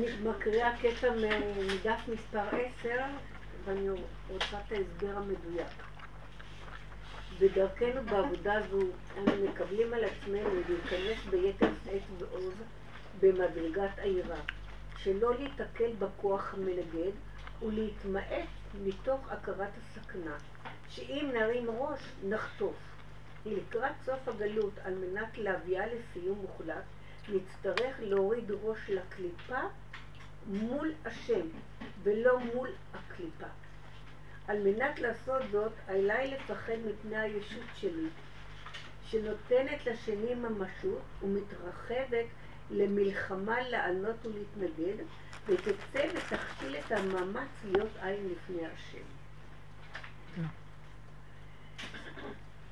אני מקריאה קטע מדף מספר 10, ואני רוצה את ההסבר המדויק. בדרכנו בעבודה זו אנו מקבלים על עצמנו להיכנס ביתר שאת ועוז במדרגת העירה, שלא להיתקל בכוח המנגד ולהתמעט מתוך הכרת הסכנה, שאם נרים ראש נחטוף. לקראת סוף הגלות, על מנת להביאה לסיום מוחלט, נצטרך להוריד ראש לקליפה מול השם, ולא מול הקליפה. על מנת לעשות זאת, עליי לפחד מפני הישות שלי, שנותנת לשני ממשות ומתרחבת למלחמה לענות ולהתנגד, ותצא ותכשיל את המאמץ להיות עין לפני השם.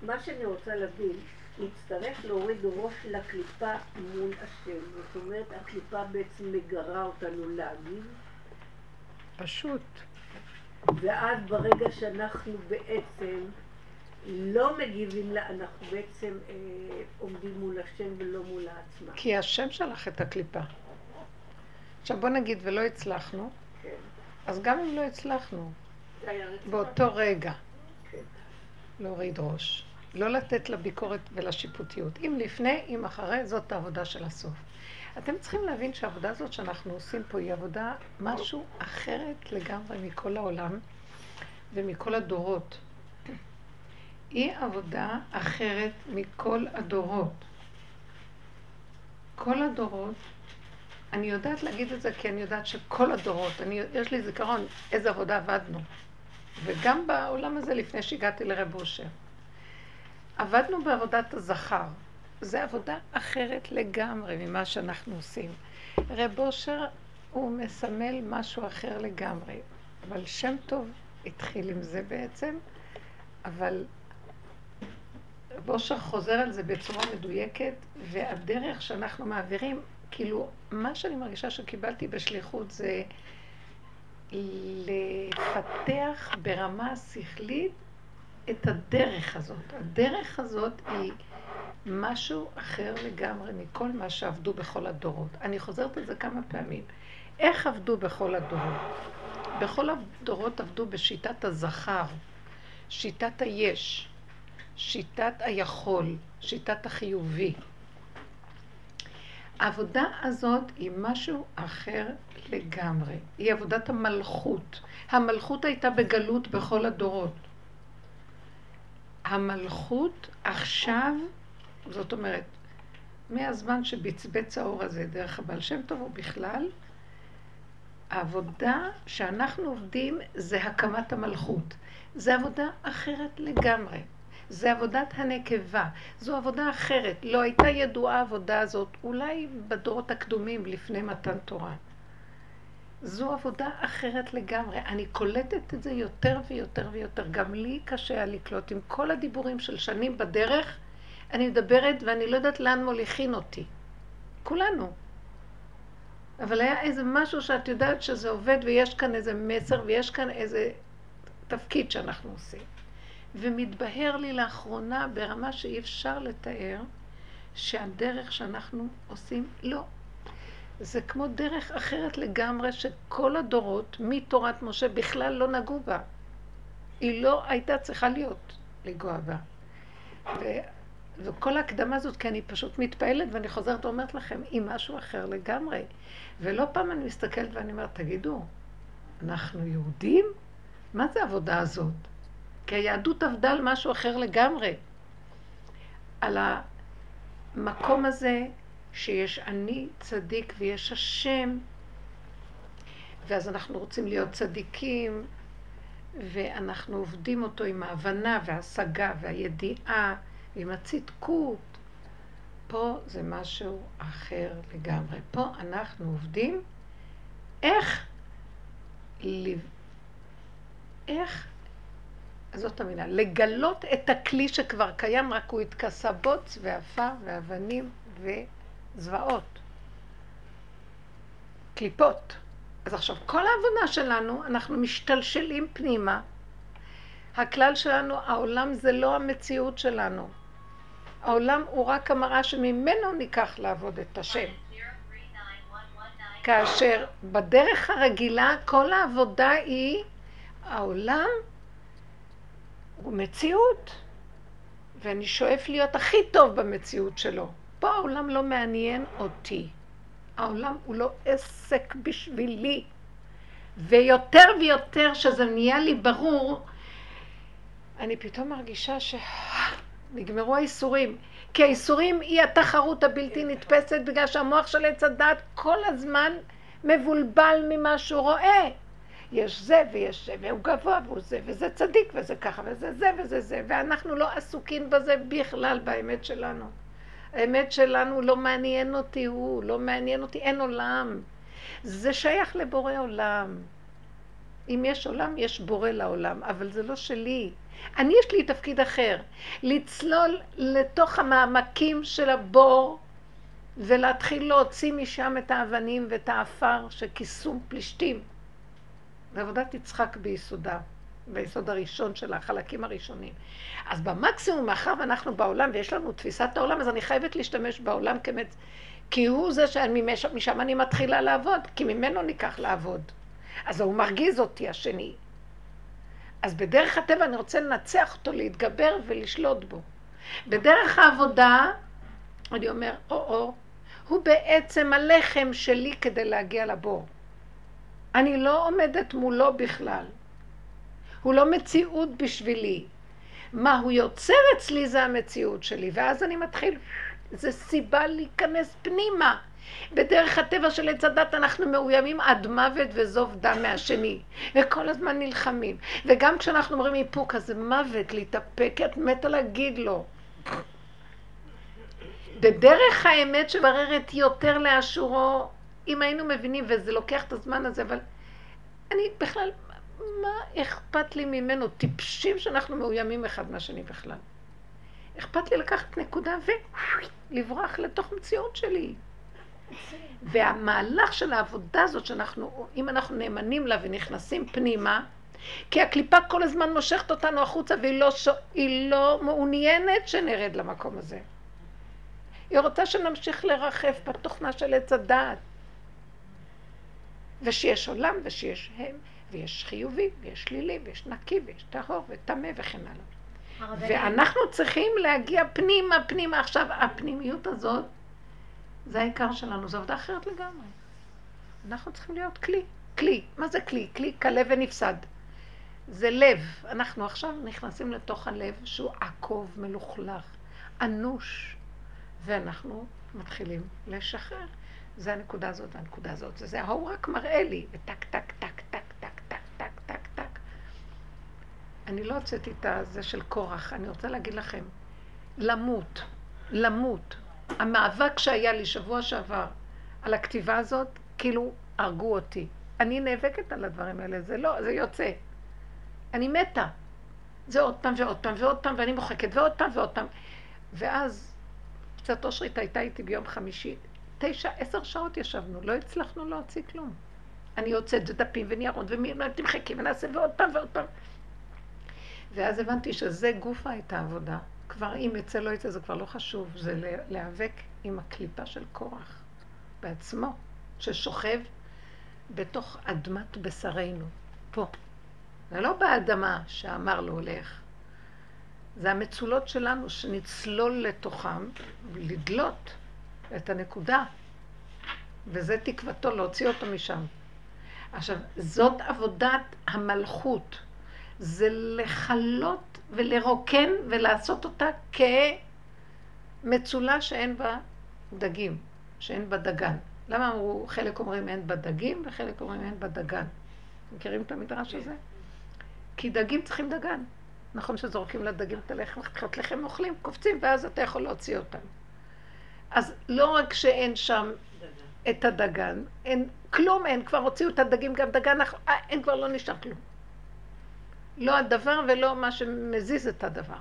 מה שאני רוצה להבין, נצטרך להוריד ראש לקליפה מול השם. זאת אומרת, הקליפה בעצם מגרה אותנו להגיב. פשוט. ואז ברגע שאנחנו בעצם לא מגיבים לה, אנחנו בעצם אה, עומדים מול השם ולא מול העצמה. כי השם שלח את הקליפה. עכשיו בוא נגיד ולא הצלחנו, כן. אז גם אם לא הצלחנו, באותו רגע, כן. להוריד ראש. לא לתת לביקורת ולשיפוטיות. אם לפני, אם אחרי, זאת העבודה של הסוף. אתם צריכים להבין שהעבודה הזאת שאנחנו עושים פה היא עבודה משהו אחרת לגמרי מכל העולם ומכל הדורות. היא עבודה אחרת מכל הדורות. כל הדורות, אני יודעת להגיד את זה כי אני יודעת שכל הדורות, אני, יש לי זיכרון איזה עבודה עבדנו. וגם בעולם הזה לפני שהגעתי לרב אושר. עבדנו בעבודת הזכר. זו עבודה אחרת לגמרי ממה שאנחנו עושים. רב אושר הוא מסמל משהו אחר לגמרי. אבל שם טוב התחיל עם זה בעצם, אבל רב אושר חוזר על זה בצורה מדויקת, והדרך שאנחנו מעבירים, כאילו, מה שאני מרגישה שקיבלתי בשליחות זה לפתח ברמה השכלית את הדרך הזאת. הדרך הזאת היא משהו אחר לגמרי מכל מה שעבדו בכל הדורות. אני חוזרת על זה כמה פעמים. איך עבדו בכל הדורות? בכל הדורות עבדו בשיטת הזכר, שיטת היש, שיטת היכול, שיטת החיובי. העבודה הזאת היא משהו אחר לגמרי. היא עבודת המלכות. המלכות הייתה בגלות בכל הדורות. המלכות עכשיו, זאת אומרת, מהזמן שבצבץ האור הזה דרך הבעל שם טוב ובכלל, העבודה שאנחנו עובדים זה הקמת המלכות. זה עבודה אחרת לגמרי. זה עבודת הנקבה. זו עבודה אחרת. לא הייתה ידועה העבודה הזאת, אולי בדורות הקדומים לפני מתן תורה. זו עבודה אחרת לגמרי. אני קולטת את זה יותר ויותר ויותר. גם לי קשה היה לקלוט עם כל הדיבורים של שנים בדרך. אני מדברת ואני לא יודעת לאן מוליכין אותי. כולנו. אבל היה איזה משהו שאת יודעת שזה עובד ויש כאן איזה מסר ויש כאן איזה תפקיד שאנחנו עושים. ומתבהר לי לאחרונה ברמה שאי אפשר לתאר שהדרך שאנחנו עושים לא זה כמו דרך אחרת לגמרי שכל הדורות מתורת משה בכלל לא נגעו בה. היא לא הייתה צריכה להיות לגוע בה. ו... וכל ההקדמה הזאת, כי אני פשוט מתפעלת ואני חוזרת ואומרת לכם, היא משהו אחר לגמרי. ולא פעם אני מסתכלת ואני אומרת, תגידו, אנחנו יהודים? מה זה העבודה הזאת? כי היהדות עבדה על משהו אחר לגמרי. על המקום הזה שיש אני צדיק ויש השם, ואז אנחנו רוצים להיות צדיקים, ואנחנו עובדים אותו עם ההבנה וההשגה והידיעה ועם הצדקות. פה זה משהו אחר לגמרי. פה אנחנו עובדים איך, איך, זאת המילה, לגלות את הכלי שכבר קיים, רק הוא התכסה בוץ ועפר ואבנים ו... זוועות, קליפות. אז עכשיו, כל העבודה שלנו, אנחנו משתלשלים פנימה. הכלל שלנו, העולם זה לא המציאות שלנו. העולם הוא רק המראה שממנו ניקח לעבוד את השם. כאשר בדרך הרגילה כל העבודה היא, העולם הוא מציאות, ואני שואף להיות הכי טוב במציאות שלו. פה העולם לא מעניין אותי. העולם הוא לא עסק בשבילי. ויותר ויותר שזה נהיה לי ברור, אני פתאום מרגישה שנגמרו האיסורים. כי האיסורים היא התחרות הבלתי נתפסת בגלל שהמוח של עץ הדת כל הזמן מבולבל ממה שהוא רואה. יש זה ויש זה, והוא גבוה והוא זה, וזה צדיק וזה ככה, וזה זה וזה זה, ואנחנו לא עסוקים בזה בכלל באמת שלנו. האמת שלנו לא מעניין אותי הוא, לא מעניין אותי, אין עולם. זה שייך לבורא עולם. אם יש עולם, יש בורא לעולם, אבל זה לא שלי. אני יש לי תפקיד אחר, לצלול לתוך המעמקים של הבור ולהתחיל להוציא משם את האבנים ואת האפר שכיסו פלישתים. ועבודת יצחק ביסודה, ביסוד הראשון של החלקים הראשונים. אז במקסימום, מאחר ואנחנו בעולם ויש לנו תפיסת העולם, אז אני חייבת להשתמש בעולם כמת... כי הוא זה שמשם אני מתחילה לעבוד, כי ממנו ניקח לעבוד. אז הוא מרגיז אותי, השני. אז בדרך הטבע אני רוצה לנצח אותו, להתגבר ולשלוט בו. בדרך העבודה, אני אומר, או-או, הוא בעצם הלחם שלי כדי להגיע לבור. אני לא עומדת מולו בכלל. הוא לא מציאות בשבילי. מה הוא יוצר אצלי זה המציאות שלי, ואז אני מתחיל, זה סיבה להיכנס פנימה. בדרך הטבע של עץ הדת אנחנו מאוימים עד מוות וזוב דם מהשני, וכל הזמן נלחמים. וגם כשאנחנו אומרים איפוק, אז זה מוות, להתאפק, את מתה להגיד לו. בדרך האמת שבררת יותר לאשורו, אם היינו מבינים, וזה לוקח את הזמן הזה, אבל אני בכלל, מה אכפת לי ממנו? טיפשים שאנחנו מאוימים אחד מהשני בכלל. אכפת לי לקחת נקודה ולברוח לתוך מציאות שלי. והמהלך של העבודה הזאת שאנחנו, אם אנחנו נאמנים לה ונכנסים פנימה, כי הקליפה כל הזמן מושכת אותנו החוצה והיא לא, היא לא מעוניינת שנרד למקום הזה. היא רוצה שנמשיך לרחף בתוכנה של עץ הדעת. ושיש עולם ושיש הם, ויש חיובי, ויש שלילי, ויש נקי, ויש טהור, וטמא וכן הלאה. ואנחנו צריכים להגיע פנימה, פנימה. עכשיו, הפנימיות הזאת זה העיקר שלנו, זו עבודה אחרת לגמרי. אנחנו צריכים להיות כלי. כלי. מה זה כלי? כלי כלה ונפסד. זה לב. אנחנו עכשיו נכנסים לתוך הלב שהוא עקוב, מלוכלך, אנוש, ואנחנו מתחילים לשחרר. זה הנקודה הזאת והנקודה הזאת. זה, זה ההוא רק מראה לי, וטק, טק, טק, טק, טק, טק, טק, טק, טק. אני לא הוצאתי את הזה של קורח, אני רוצה להגיד לכם, למות, למות, המאבק שהיה לי שבוע שעבר על הכתיבה הזאת, כאילו הרגו אותי. אני נאבקת על הדברים האלה, זה לא, זה יוצא. אני מתה. זה עוד פעם ועוד פעם ועוד פעם, ואני מוחקת ועוד פעם ועוד פעם. ואז קצת אושרית הייתה איתי ביום חמישי, תשע, עשר שעות ישבנו, לא הצלחנו להוציא כלום. אני יוצאת דפים וניירות ותמחקי ונעשה ועוד פעם ועוד פעם. ואז הבנתי שזה גופה את העבודה. כבר אם יצא לא יצא זה כבר לא חשוב, זה להיאבק עם הקליפה של קורח בעצמו, ששוכב בתוך אדמת בשרנו, פה. זה לא באדמה שאמר לו הולך, זה המצולות שלנו שנצלול לתוכם, לדלות את הנקודה, וזה תקוותו להוציא אותו משם. עכשיו, זאת עבודת המלכות, זה לכלות ולרוקן ולעשות אותה כמצולה שאין בה דגים, שאין בה דגן. למה אמרו, חלק אומרים אין בה דגים וחלק אומרים אין בה דגן? מכירים את המדרש הזה? כי דגים צריכים דגן. נכון שזורקים לדגים את הלחם, חתיכות לחם אוכלים, קופצים, ואז אתה יכול להוציא אותם. אז לא רק שאין שם. את הדגן, אין, כלום אין, כבר הוציאו את הדגים, גם דגן, אה, אין כבר לא נשאר כלום. לא הדבר ולא מה שמזיז את הדבר.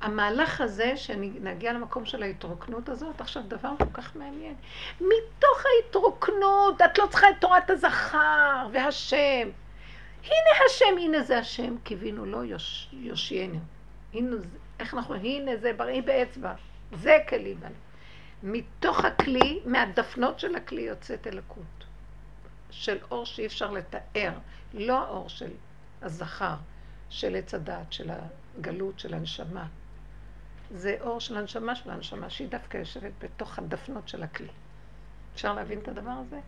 המהלך הזה, שנגיע למקום של ההתרוקנות הזאת, עכשיו דבר כל כך מעניין. מתוך ההתרוקנות, את לא צריכה את תורת הזכר והשם. הנה השם, הנה זה השם, קיווינו לו יוש, יושיינו. הנה, איך אנחנו, הנה זה בריא באצבע, זה כלי בנו. מתוך הכלי, מהדפנות של הכלי יוצאת אלוקות. של אור שאי אפשר לתאר, לא האור של הזכר, של עץ הדעת, של הגלות, של הנשמה. זה אור של הנשמה של הנשמה, שהיא דווקא יושבת בתוך הדפנות של הכלי. אפשר להבין את הדבר הזה?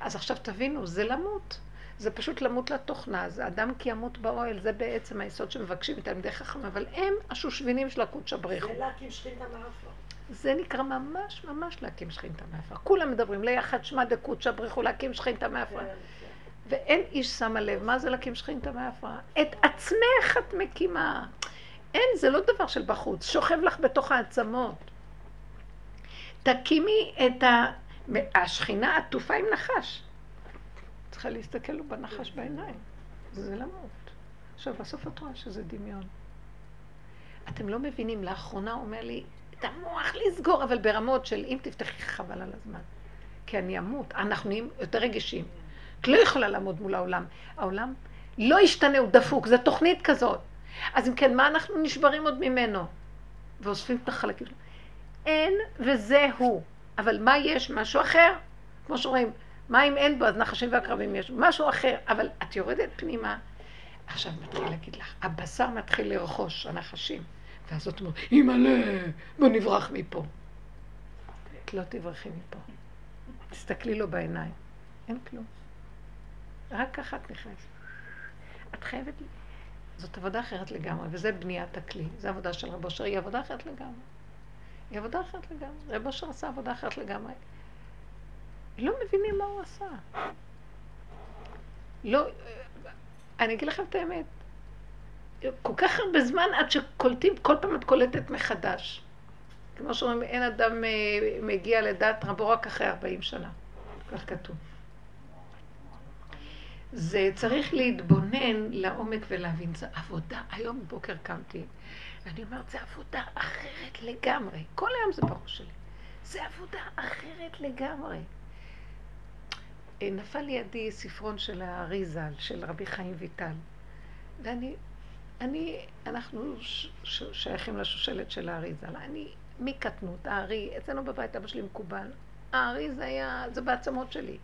אז עכשיו תבינו, זה למות. זה פשוט למות לתוכנה. זה אדם כי ימות באוהל, זה בעצם היסוד שמבקשים את תלמידי חכם, אבל הם השושבינים של הקודש הבריחו. זה להקים שכינתה מעפר. זה נקרא ממש ממש להקים שכינתה מעפר. כולם מדברים, ליחד שמע דקודשא בריחו להקים שכינתה מעפר. כן, כן. ואין איש שמה לב, מה זה להקים שכינתה מעפר? את עצמך את מקימה. אין, זה לא דבר של בחוץ, שוכב לך בתוך העצמות. תקימי את ה... השכינה עטופה עם נחש. צריכה להסתכל לו בנחש בעיניים. זה למות. עכשיו, בסוף את רואה שזה דמיון. אתם לא מבינים, לאחרונה אומר לי, את המוח לסגור, אבל ברמות של אם תפתחי חבל על הזמן. כי אני אמות, אנחנו נהיים יותר רגישים. את לא יכולה לעמוד מול העולם. העולם לא ישתנה, הוא דפוק, זו תוכנית כזאת. אז אם כן, מה אנחנו נשברים עוד ממנו? ואוספים את החלקים. אין וזה הוא. אבל מה יש? משהו אחר. כמו שאומרים, מה אם אין בו, אז נחשים ועקרבים יש. משהו אחר. אבל את יורדת פנימה, עכשיו מתחיל להגיד לך, הבשר מתחיל לרכוש, הנחשים. ואז את אומרת, אימא'לה, בוא נברח מפה. את לא תברחי מפה. תסתכלי לו בעיניים. אין כלום. רק את נכנסת. את חייבת... זאת עבודה אחרת לגמרי, וזה בניית הכלי. זו עבודה של רבו אושר, היא עבודה אחרת לגמרי. היא עבודה אחרת לגמרי. רבו אושר עשה עבודה אחרת לגמרי. לא מבינים מה הוא עשה. לא... אני אגיד לכם את האמת. כל כך הרבה זמן עד שקולטים, כל פעם את קולטת מחדש. כמו שאומרים, אין אדם אה, מגיע לדעת רבו רק אחרי 40 שנה. כך כתוב. זה צריך להתבונן לעומק ולהבין, זו עבודה. היום בבוקר קמתי, ואני אומרת, זו עבודה אחרת לגמרי. כל היום זה בראש שלי. זו עבודה אחרת לגמרי. אה, נפל לידי ספרון של הארי ז"ל, של רבי חיים ויטל. ואני, אני, אנחנו ש, ש, שייכים לשושלת של הארי ז"ל. אני, מקטנות, הארי, אצלנו בבית אבא שלי מקובל. הארי זה היה, זה בעצמות שלי.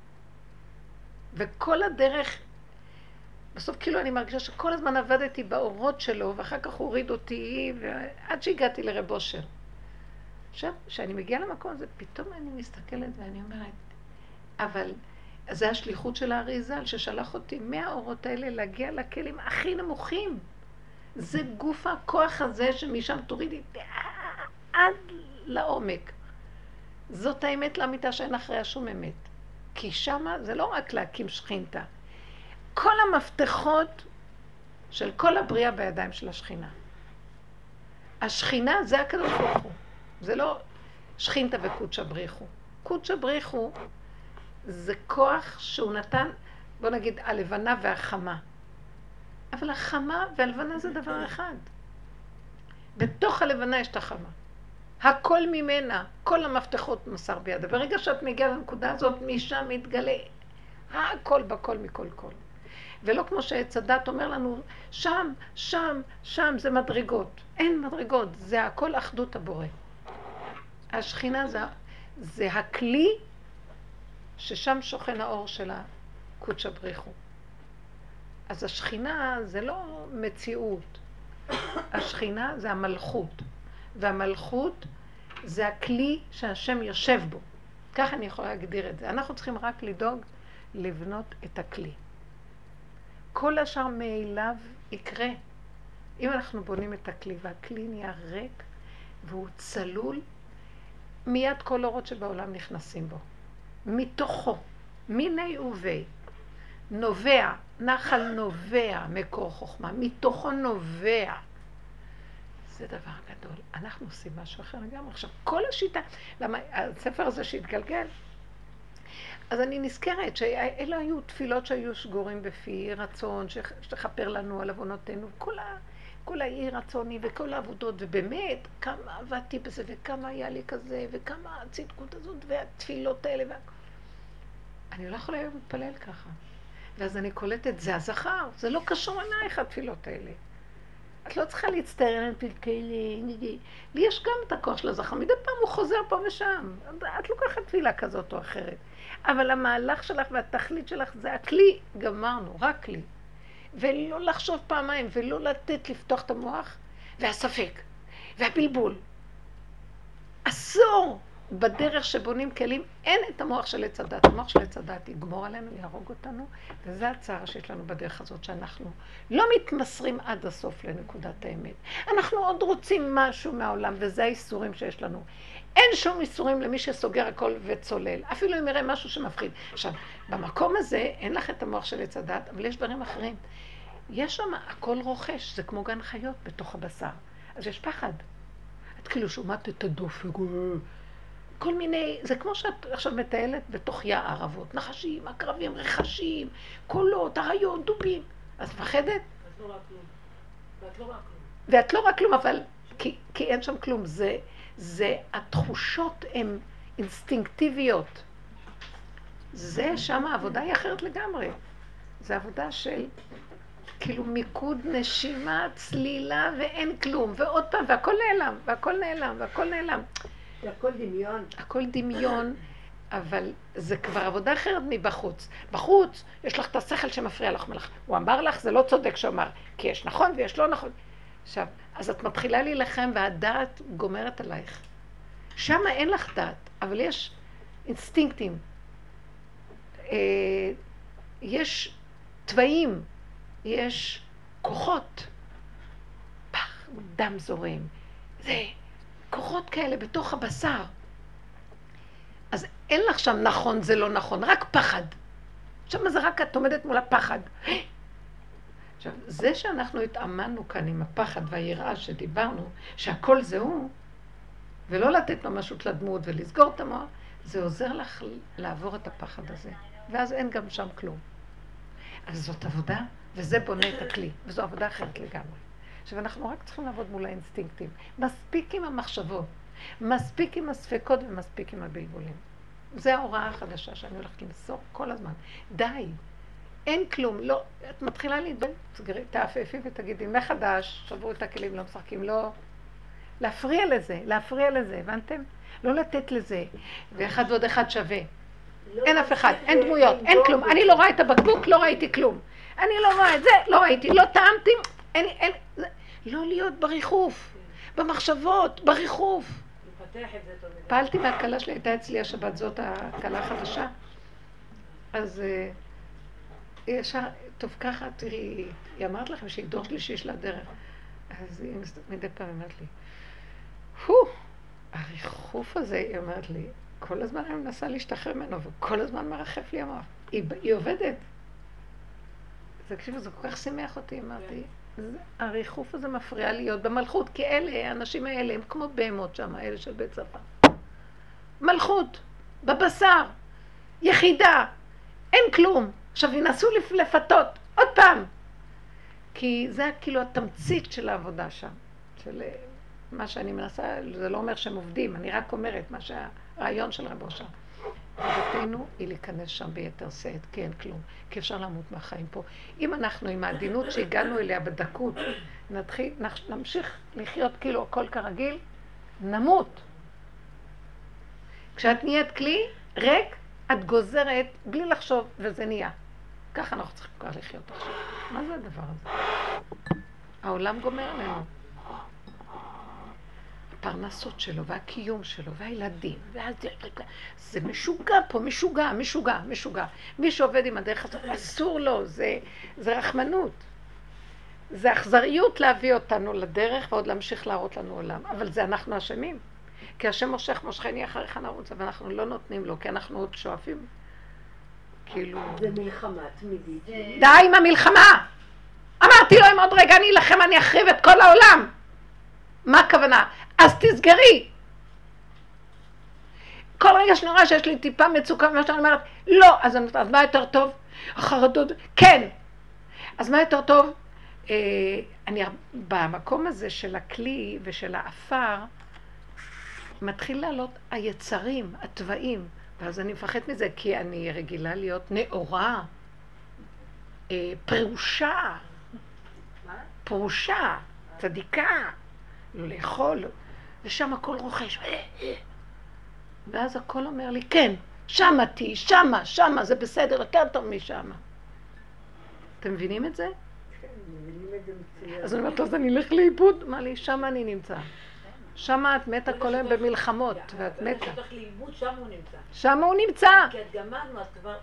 וכל הדרך, בסוף כאילו אני מרגישה שכל הזמן עבדתי באורות שלו, ואחר כך הוא הוריד אותי, ועד שהגעתי לרב אושר. עכשיו, כשאני מגיעה למקום הזה, פתאום אני מסתכלת ואני אומרת, אבל זה השליחות של הארי ז"ל, ששלח אותי מהאורות האלה להגיע לכלים הכי נמוכים. זה גוף הכוח הזה שמשם תורידי עד לעומק. זאת האמת לאמיתה שאין אחריה שום אמת. כי שמה זה לא רק להקים שכינתה. כל המפתחות של כל הבריאה בידיים של השכינה. השכינה זה הקדוש ברוך הוא. זה לא שכינתה וקודשא בריחו. קודשא בריחו זה כוח שהוא נתן, בוא נגיד, הלבנה והחמה. אבל החמה והלבנה זה דבר אחד. בתוך הלבנה יש את החמה. הכל ממנה, כל המפתחות מסר בידה. ברגע שאת מגיעה לנקודה הזאת, משם מתגלה הכל בכל מכל כל. ולא כמו שעץ הדת אומר לנו, שם, שם, שם זה מדרגות. אין מדרגות, זה הכל אחדות הבורא. השכינה זה, זה הכלי ששם שוכן האור של הקודשא בריחו. אז השכינה זה לא מציאות, השכינה זה המלכות. והמלכות זה הכלי שהשם יושב בו. ככה אני יכולה להגדיר את זה. אנחנו צריכים רק לדאוג לבנות את הכלי. כל השאר מאליו יקרה. אם אנחנו בונים את הכלי והכלי נהיה ריק והוא צלול, מיד כל אורות שבעולם נכנסים בו. מתוכו, מיני ובי, נובע, נחל נובע מקור חוכמה, מתוכו נובע. זה דבר גדול. אנחנו עושים משהו אחר לגמרי. עכשיו, כל השיטה, למה הספר הזה שהתגלגל, אז אני נזכרת שאלה היו תפילות שהיו שגורים בפי, רצון שתכפר לנו על עוונותינו, כל, ה, כל האי רצוני וכל העבודות, ובאמת, כמה עבדתי בזה, וכמה היה לי כזה, וכמה הצדקות הזאת, והתפילות האלה. וה... אני לא יכולה להתפלל ככה. ואז אני קולטת, זה הזכר, זה לא קשור אלייך התפילות האלה. את לא צריכה להצטער על כאלה, לי יש גם את הכוח של הזכר, מדי פעם הוא חוזר פה ושם. את לוקחת תפילה כזאת או אחרת. אבל המהלך שלך והתכלית שלך זה הכלי, גמרנו, רק כלי. ולא לחשוב פעמיים, ולא לתת לפתוח את המוח, והספק, והבלבול. אסור בדרך שבונים כלים, אין את המוח של עץ הדת. המוח של עץ הדת יגמור עלינו, יהרוג אותנו, וזה הצער שיש לנו בדרך הזאת, שאנחנו לא מתמסרים עד הסוף לנקודת האמת. אנחנו עוד רוצים משהו מהעולם, וזה האיסורים שיש לנו. אין שום איסורים למי שסוגר הכל וצולל, אפילו אם יראה משהו שמפחיד. עכשיו, במקום הזה אין לך את המוח של עץ הדת, אבל יש דברים אחרים. יש שם הכל רוכש, זה כמו גן חיות בתוך הבשר. אז יש פחד. את כאילו שומעת את הדופק, כל מיני, זה כמו שאת עכשיו מטיילת בתוך יער אבות, נחשים, עקרבים, רכשים, קולות, אריות, דובים. אז מפחדת? את לא רואה כלום. ואת לא רואה כלום. ואת לא רואה כלום, אבל... כי, כי אין שם כלום. זה, זה, התחושות הן אינסטינקטיביות. זה, שם העבודה היא אחרת לגמרי. זה עבודה של כאילו מיקוד נשימה, צלילה ואין כלום. ועוד פעם, והכל נעלם, והכל נעלם, והכל נעלם. הכל דמיון. הכל דמיון, אבל זה כבר עבודה אחרת מבחוץ. בחוץ, יש לך את השכל שמפריע לך מלך. הוא אמר לך, זה לא צודק שהוא אמר, כי יש נכון ויש לא נכון. עכשיו, אז את מתחילה להילחם והדעת גומרת עלייך. שם אין לך דעת, אבל יש אינסטינקטים. אה, יש תוואים, יש כוחות. פח, דם זורם. זה כוחות כאלה בתוך הבשר. אז אין לך שם נכון, זה לא נכון, רק פחד. שם זה רק את עומדת מול הפחד. עכשיו, זה שאנחנו התאמנו כאן עם הפחד והיראה שדיברנו, שהכל זה הוא, ולא לתת ממשות לדמות ולסגור את המוח, זה עוזר לך לעבור את הפחד הזה. ואז אין גם שם כלום. אז זאת עבודה, וזה בונה את הכלי, וזו עבודה אחרת לגמרי. עכשיו, אנחנו רק צריכים לעבוד מול האינסטינקטים. מספיק עם המחשבות, מספיק עם הספקות ומספיק עם הבלבולים. זו ההוראה החדשה שאני הולכת למסור כל הזמן. די, אין כלום, לא, את מתחילה להתבלבל, תסגרי, תעפפי ותגידי, מחדש, שברו את הכלים, לא משחקים, לא... להפריע לזה, להפריע לזה, הבנתם? לא לתת לזה, ואחד ועוד אחד שווה. לא אין אף אחד, אין דמויות, אין כלום. אני לא רואה את הבקבוק, לא ראיתי כלום. אני לא רואה את זה, לא ראיתי, לא טעמתי, אין, אין, לא להיות בריחוף, במחשבות, בריחוף. פעלתי מהכלה שלי, הייתה אצלי השבת, זאת הכלה החדשה. אז אה, ישר, טוב ככה, תראי, היא אמרת לכם שהיא דור שלישי יש לה דרך. אז היא מדי פעם אומרת לי, הו, הריחוף הזה, היא אומרת לי, כל הזמן אני מנסה להשתחרר ממנו, וכל הזמן מרחף לי המוח. היא, היא עובדת. תקשיבו, זה כל כך שימח אותי, אמרתי. הריחוף הזה מפריע להיות במלכות, כי אלה, האנשים האלה, הם כמו בהמות שם, אלה של בית צבא. מלכות, בבשר, יחידה, אין כלום. עכשיו ינסו לפתות, עוד פעם. כי זה כאילו התמצית של העבודה שם. של אה, מה שאני מנסה, זה לא אומר שהם עובדים, אני רק אומרת מה שהרעיון של רבו שם. חובתנו היא להיכנס שם ביתר שאת, כי אין כלום, כי אפשר למות מהחיים פה. אם אנחנו עם העדינות שהגענו אליה בדקות, נתחיל, נמשיך לחיות כאילו הכל כרגיל, נמות. כשאת נהיית כלי ריק, את גוזרת בלי לחשוב, וזה נהיה. ככה אנחנו צריכים כבר לחיות עכשיו. מה זה הדבר הזה? העולם גומר עלינו. הפרנסות שלו והקיום שלו והילדים, ואז זה משוגע פה, משוגע, משוגע, משוגע. מי שעובד עם הדרך הזאת, אסור לו, זה, זה רחמנות. זה אכזריות להביא אותנו לדרך ועוד להמשיך להראות לנו עולם. אבל זה אנחנו אשמים. כי השם מושך מושכני אחריך נרוץ, ואנחנו לא נותנים לו, כי אנחנו עוד שואפים. כאילו... זה מלחמה תמידית. די עם המלחמה! אמרתי לו, אם עוד רגע אני אלחם, אני אחריב את כל העולם. מה הכוונה? אז תסגרי. כל רגע שאני רואה שיש לי טיפה מצוקה ממה שאני אומרת, לא, אז, אז מה יותר טוב? החרדות, כן. אז מה יותר טוב? אה, אני במקום הזה של הכלי ושל האפר, מתחיל לעלות היצרים, התוואים, ואז אני מפחד מזה, כי אני רגילה להיות נאורה, אה, פרושה, פרושה. צדיקה, לא לאכול, ושם הכל רוכש. ואז הכל אומר לי, כן, שמה תהיי, שמה, שמה, זה בסדר, יותר טוב משמה. אתם מבינים את זה? כן, מבינים את זה מצוין. אז אני אומרת, אז אני אלך לאיבוד? מה לי, שמה אני נמצא. שמה את מתה כל היום במלחמות, ואת מתה. שמה הוא נמצא. כי את גמרנו, את כבר...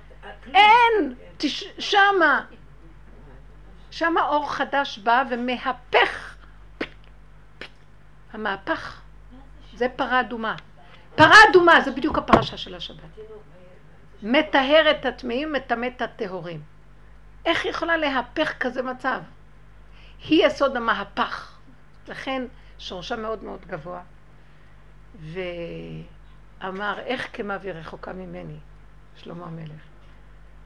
אין! כן. שמה. שמה אור חדש בא ומהפך. המהפך. זה פרה אדומה. פרה אדומה, זה בדיוק הפרשה של השבת. מטהר את הטמאים, מטמא את הטהורים. איך יכולה להפך כזה מצב? היא יסוד המהפך. לכן שורשה מאוד מאוד גבוה. ואמר, איך כמה והיא רחוקה ממני, שלמה המלך.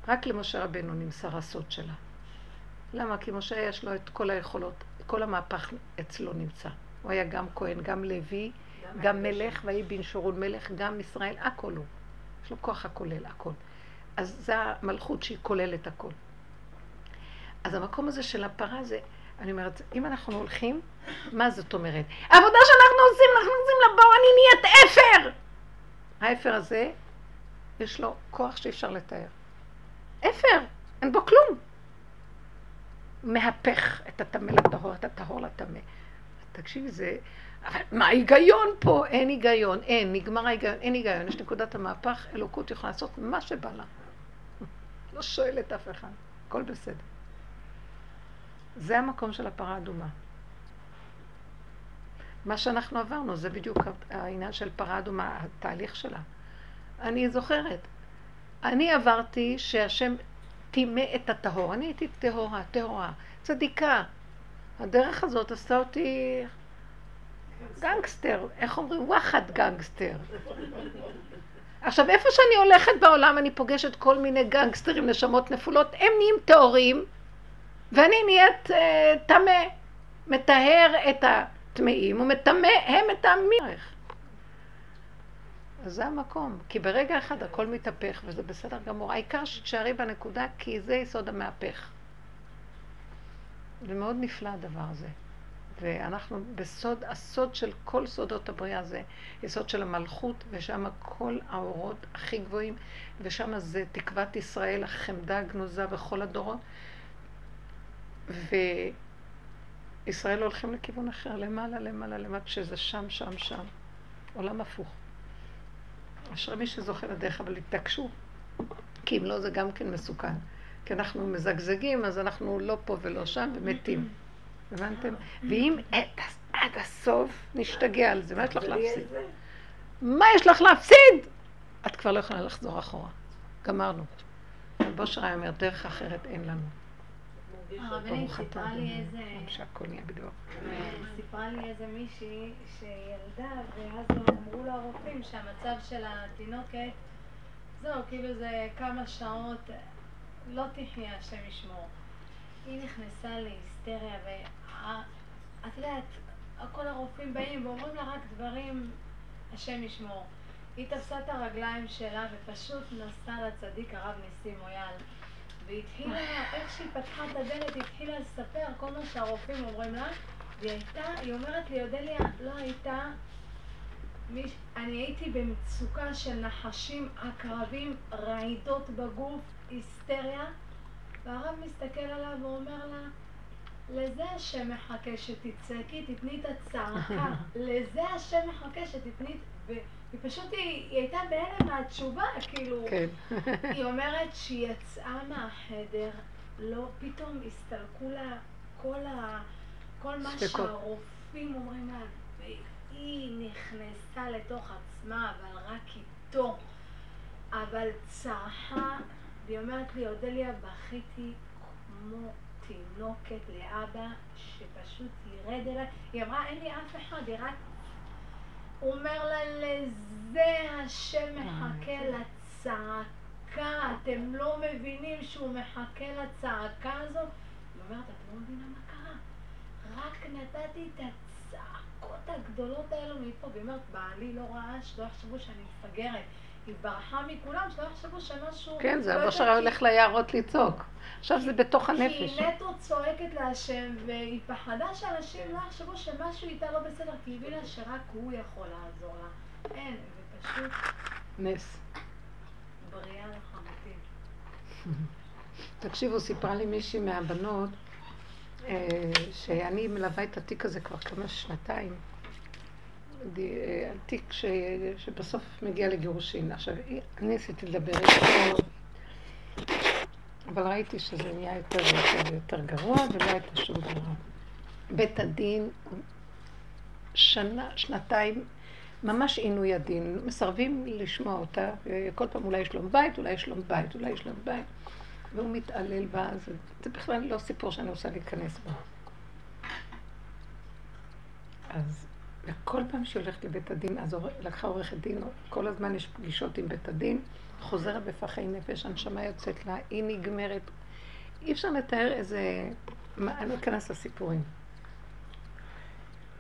רק למשה רבנו נמסר הסוד שלה. למה? כי משה יש לו את כל היכולות, כל המהפך אצלו נמצא. הוא היה גם כהן, גם לוי, גם מלך, ויהי בן שורון מלך, גם ישראל, הכל הוא. יש לו כוח הכולל, הכל. אז זה המלכות שהיא כוללת הכל. אז המקום הזה של הפרה זה, אני אומרת, אם אנחנו הולכים, מה זאת אומרת? העבודה שאנחנו עושים, אנחנו עושים לבור, אני נהיית אפר! האפר הזה, יש לו כוח שאי אפשר לתאר. אפר, אין בו כלום. מהפך את הטמא לטהור, את הטהור לטמא. תקשיבי, זה... אבל מה ההיגיון פה? אין היגיון, אין, נגמר ההיגיון, אין היגיון. יש נקודת המהפך, אלוקות יכולה לעשות מה שבא לה. לא שואלת אף אחד, הכל בסדר. זה המקום של הפרה האדומה. מה שאנחנו עברנו, זה בדיוק העניין של פרה אדומה, התהליך שלה. אני זוכרת, אני עברתי שהשם טימא את הטהור, אני הייתי טהורה, טהורה, צדיקה. הדרך הזאת עשתה אותי גנגסטר, איך אומרים? וואחד גנגסטר. עכשיו, איפה שאני הולכת בעולם, אני פוגשת כל מיני גנגסטרים, נשמות נפולות, הם נהיים טהורים, ואני נהיית אה, טמא. מטהר את הטמאים ומטמא הם המלך. אז זה המקום, כי ברגע אחד הכל מתהפך, וזה בסדר גמור. העיקר שתשארי בנקודה, כי זה יסוד המהפך. זה מאוד נפלא הדבר הזה. ואנחנו בסוד, הסוד של כל סודות הבריאה זה יסוד של המלכות, ושם כל האורות הכי גבוהים, ושם זה תקוות ישראל, החמדה הגנוזה בכל הדורות. וישראל הולכים לכיוון אחר, למעלה, למעלה, למטה, שזה שם, שם, שם. עולם הפוך. אשרי מי שזוכה לדרך, אבל התעקשו, כי אם לא זה גם כן מסוכן. כי אנחנו מזגזגים, אז אנחנו לא פה ולא שם ומתים. הבנתם? ואם עד, עד הסוף נשתגע על זה, מה יש לך להפסיד? מה יש לך להפסיד? את כבר לא יכולה לחזור אחורה. גמרנו. רב אושר היה אומר, דרך אחרת אין לנו. הרבנית סיפרה לי איזה... שהכל נהיה בדיוק. סיפרה לי איזה מישהי שילדה, ואז אמרו לה הרופאים שהמצב של התינוקת, זהו, כאילו זה כמה שעות, לא תחיה, השם ישמור. היא נכנסה להיסטריה, ואת יודעת, כל הרופאים באים ואומרים לה רק דברים, השם ישמור. היא תפסה את הרגליים שלה ופשוט נסעה לצדיק הרב ניסים מויאל. והתחילה, איך שהיא פתחה את הדלת, התחילה לספר כל מה שהרופאים אומרים לה, והיא הייתה, היא אומרת לי, אודליה, לא הייתה, מיש, אני הייתי במצוקה של נחשים עקרבים, רעידות בגוף, היסטריה, והרב מסתכל עליו ואומר לה, לזה השם מחכה שתצעקי, תתני את הצעקה, לזה השם מחכה שתתני, והיא פשוט, היא, היא הייתה בהלם מהתשובה, כאילו, כן. היא אומרת שהיא יצאה מהחדר, לא, פתאום הסתלקו לה כל, ה, כל מה. שהרופאים אומרים לה, והיא נכנסה לתוך עצמה, אבל רק איתו, אבל צרחה, והיא אומרת לי, אודליה, בכיתי כמו תינוקת לאבא, שפשוט ירד אליי, היא אמרה, אין לי אף אחד, היא רק הוא אומר לה, לזה השם מחכה לצעקה, אתם לא מבינים שהוא מחכה לצעקה הזאת? היא אומרת, את לא מבינה מה קרה? רק נתתי את הצעקות הגדולות האלו מפה, והיא אומרת, בעלי לא רעש, לא יחשבו שאני מפגרת. היא ברחה מכולם, שלא יחשבו שמשהו... כן, זה יודעת, שלה הולך ליערות לצעוק. עכשיו זה בתוך כי הנפש. היא נטו צועקת להשם, והיא פחדה שאנשים לא יחשבו שמשהו איתה לא בסדר, כי היא הבינה שרק הוא יכול לעזור לה. אין, זה פשוט נס. בריאה לחלוטין. תקשיבו, סיפרה לי מישהי מהבנות, אה, שאני מלווה את התיק הזה כבר כמה שנתיים. די- אה, ש... שבסוף מגיע לגירושין. עכשיו, אני ניסיתי לדבר איתו, אבל ראיתי שזה נהיה יותר ויותר ויותר גרוע, ולא הייתה שום דבר. בית הדין, שנה, שנתיים, ממש עינוי הדין, מסרבים לשמוע אותה, כל פעם אולי שלום בית, אולי שלום בית, אולי שלום בית. והוא מתעלל בה, זה, זה בכלל לא סיפור שאני רוצה להיכנס בו. אז וכל פעם שהיא הולכת לבית הדין, אז לקחה עורכת דין, כל הזמן יש פגישות עם בית הדין, חוזרת בפחי נפש, הנשמה יוצאת לה, היא נגמרת. אי אפשר לתאר איזה... מה, אני לא אכנס לסיפורים.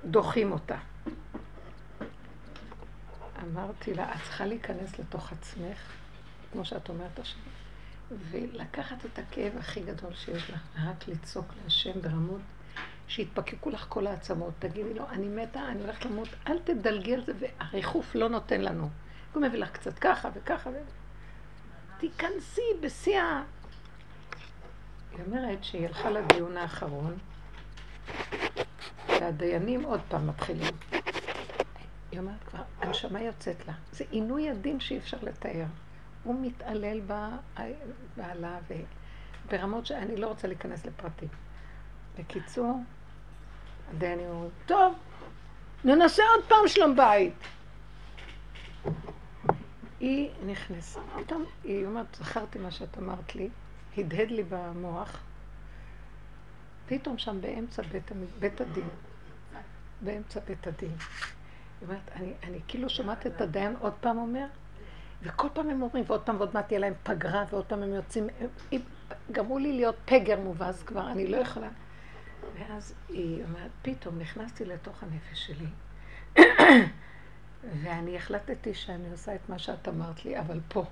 דוחים אותה. אמרתי לה, את צריכה להיכנס לתוך עצמך, כמו שאת אומרת עכשיו. ולקחת את הכאב הכי גדול שיש לך, רק לצעוק להשם ברמות שיתפקקו לך כל העצמות. תגידי לו, אני מתה, אני הולכת למות, אל תדלגי על זה, והריחוף לא נותן לנו. הוא מביא לך קצת ככה וככה, ו... תיכנסי בשיא ה... היא אומרת שהיא הלכה לדיון האחרון, והדיינים עוד פעם מתחילים. היא אומרת כבר, הנשמה יוצאת לה. זה עינוי הדין שאי אפשר לתאר. הוא מתעלל בעלה. ברמות שאני לא רוצה להיכנס לפרטים. בקיצור, הדיינים אומרים, טוב, ננסה עוד פעם שלום בית. היא נכנסה, פתאום היא אומרת, זכרתי מה שאת אמרת לי, הדהד לי במוח, פתאום שם באמצע בית, בית הדין, באמצע בית הדין. היא אומרת, אני, אני כאילו שומעת את הדיין עוד פעם אומר, וכל פעם הם אומרים, ועוד פעם ועוד מעט תהיה להם פגרה, ועוד פעם הם יוצאים, גמרו לי להיות פגר מובס כבר, אני לא יכולה. ואז היא אומרת, פתאום נכנסתי לתוך הנפש שלי, ואני החלטתי שאני עושה את מה שאת אמרת לי, אבל פה.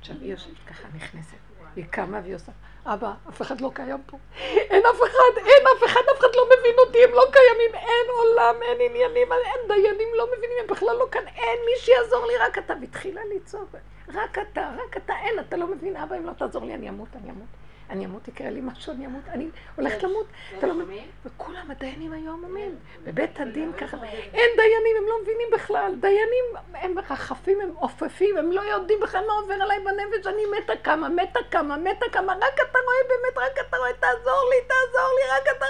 עכשיו היא יושבת ככה נכנסת, והיא קמה והיא עושה, אבא, אף אחד לא קיים פה. אין אף אחד, אין אף אחד, אף אחד לא מבין אותי, הם לא קיימים, אין עולם, אין עניינים, אין דיינים, לא מבינים, הם בכלל לא כאן, אין מי שיעזור לי, רק אתה. והתחילה לצעוק, רק אתה, רק אתה, אין, אתה לא מבין, אבא, אם לא תעזור לי, אני אמות, אני אמות. אני אמות, יקרה לי משהו, אני אמות, אני הולכת למות. אתה לא מבין? וכולם הדיינים היו עמומים. בבית הדין ככה, אין דיינים, הם לא מבינים בכלל. דיינים, הם מרחפים, הם עופפים, הם לא יודעים בכלל מה עובר עליי בנפש, אני מתה כמה, מתה כמה, מתה כמה, רק אתה רואה באמת, רק אתה רואה, תעזור לי, תעזור לי, רק אתה...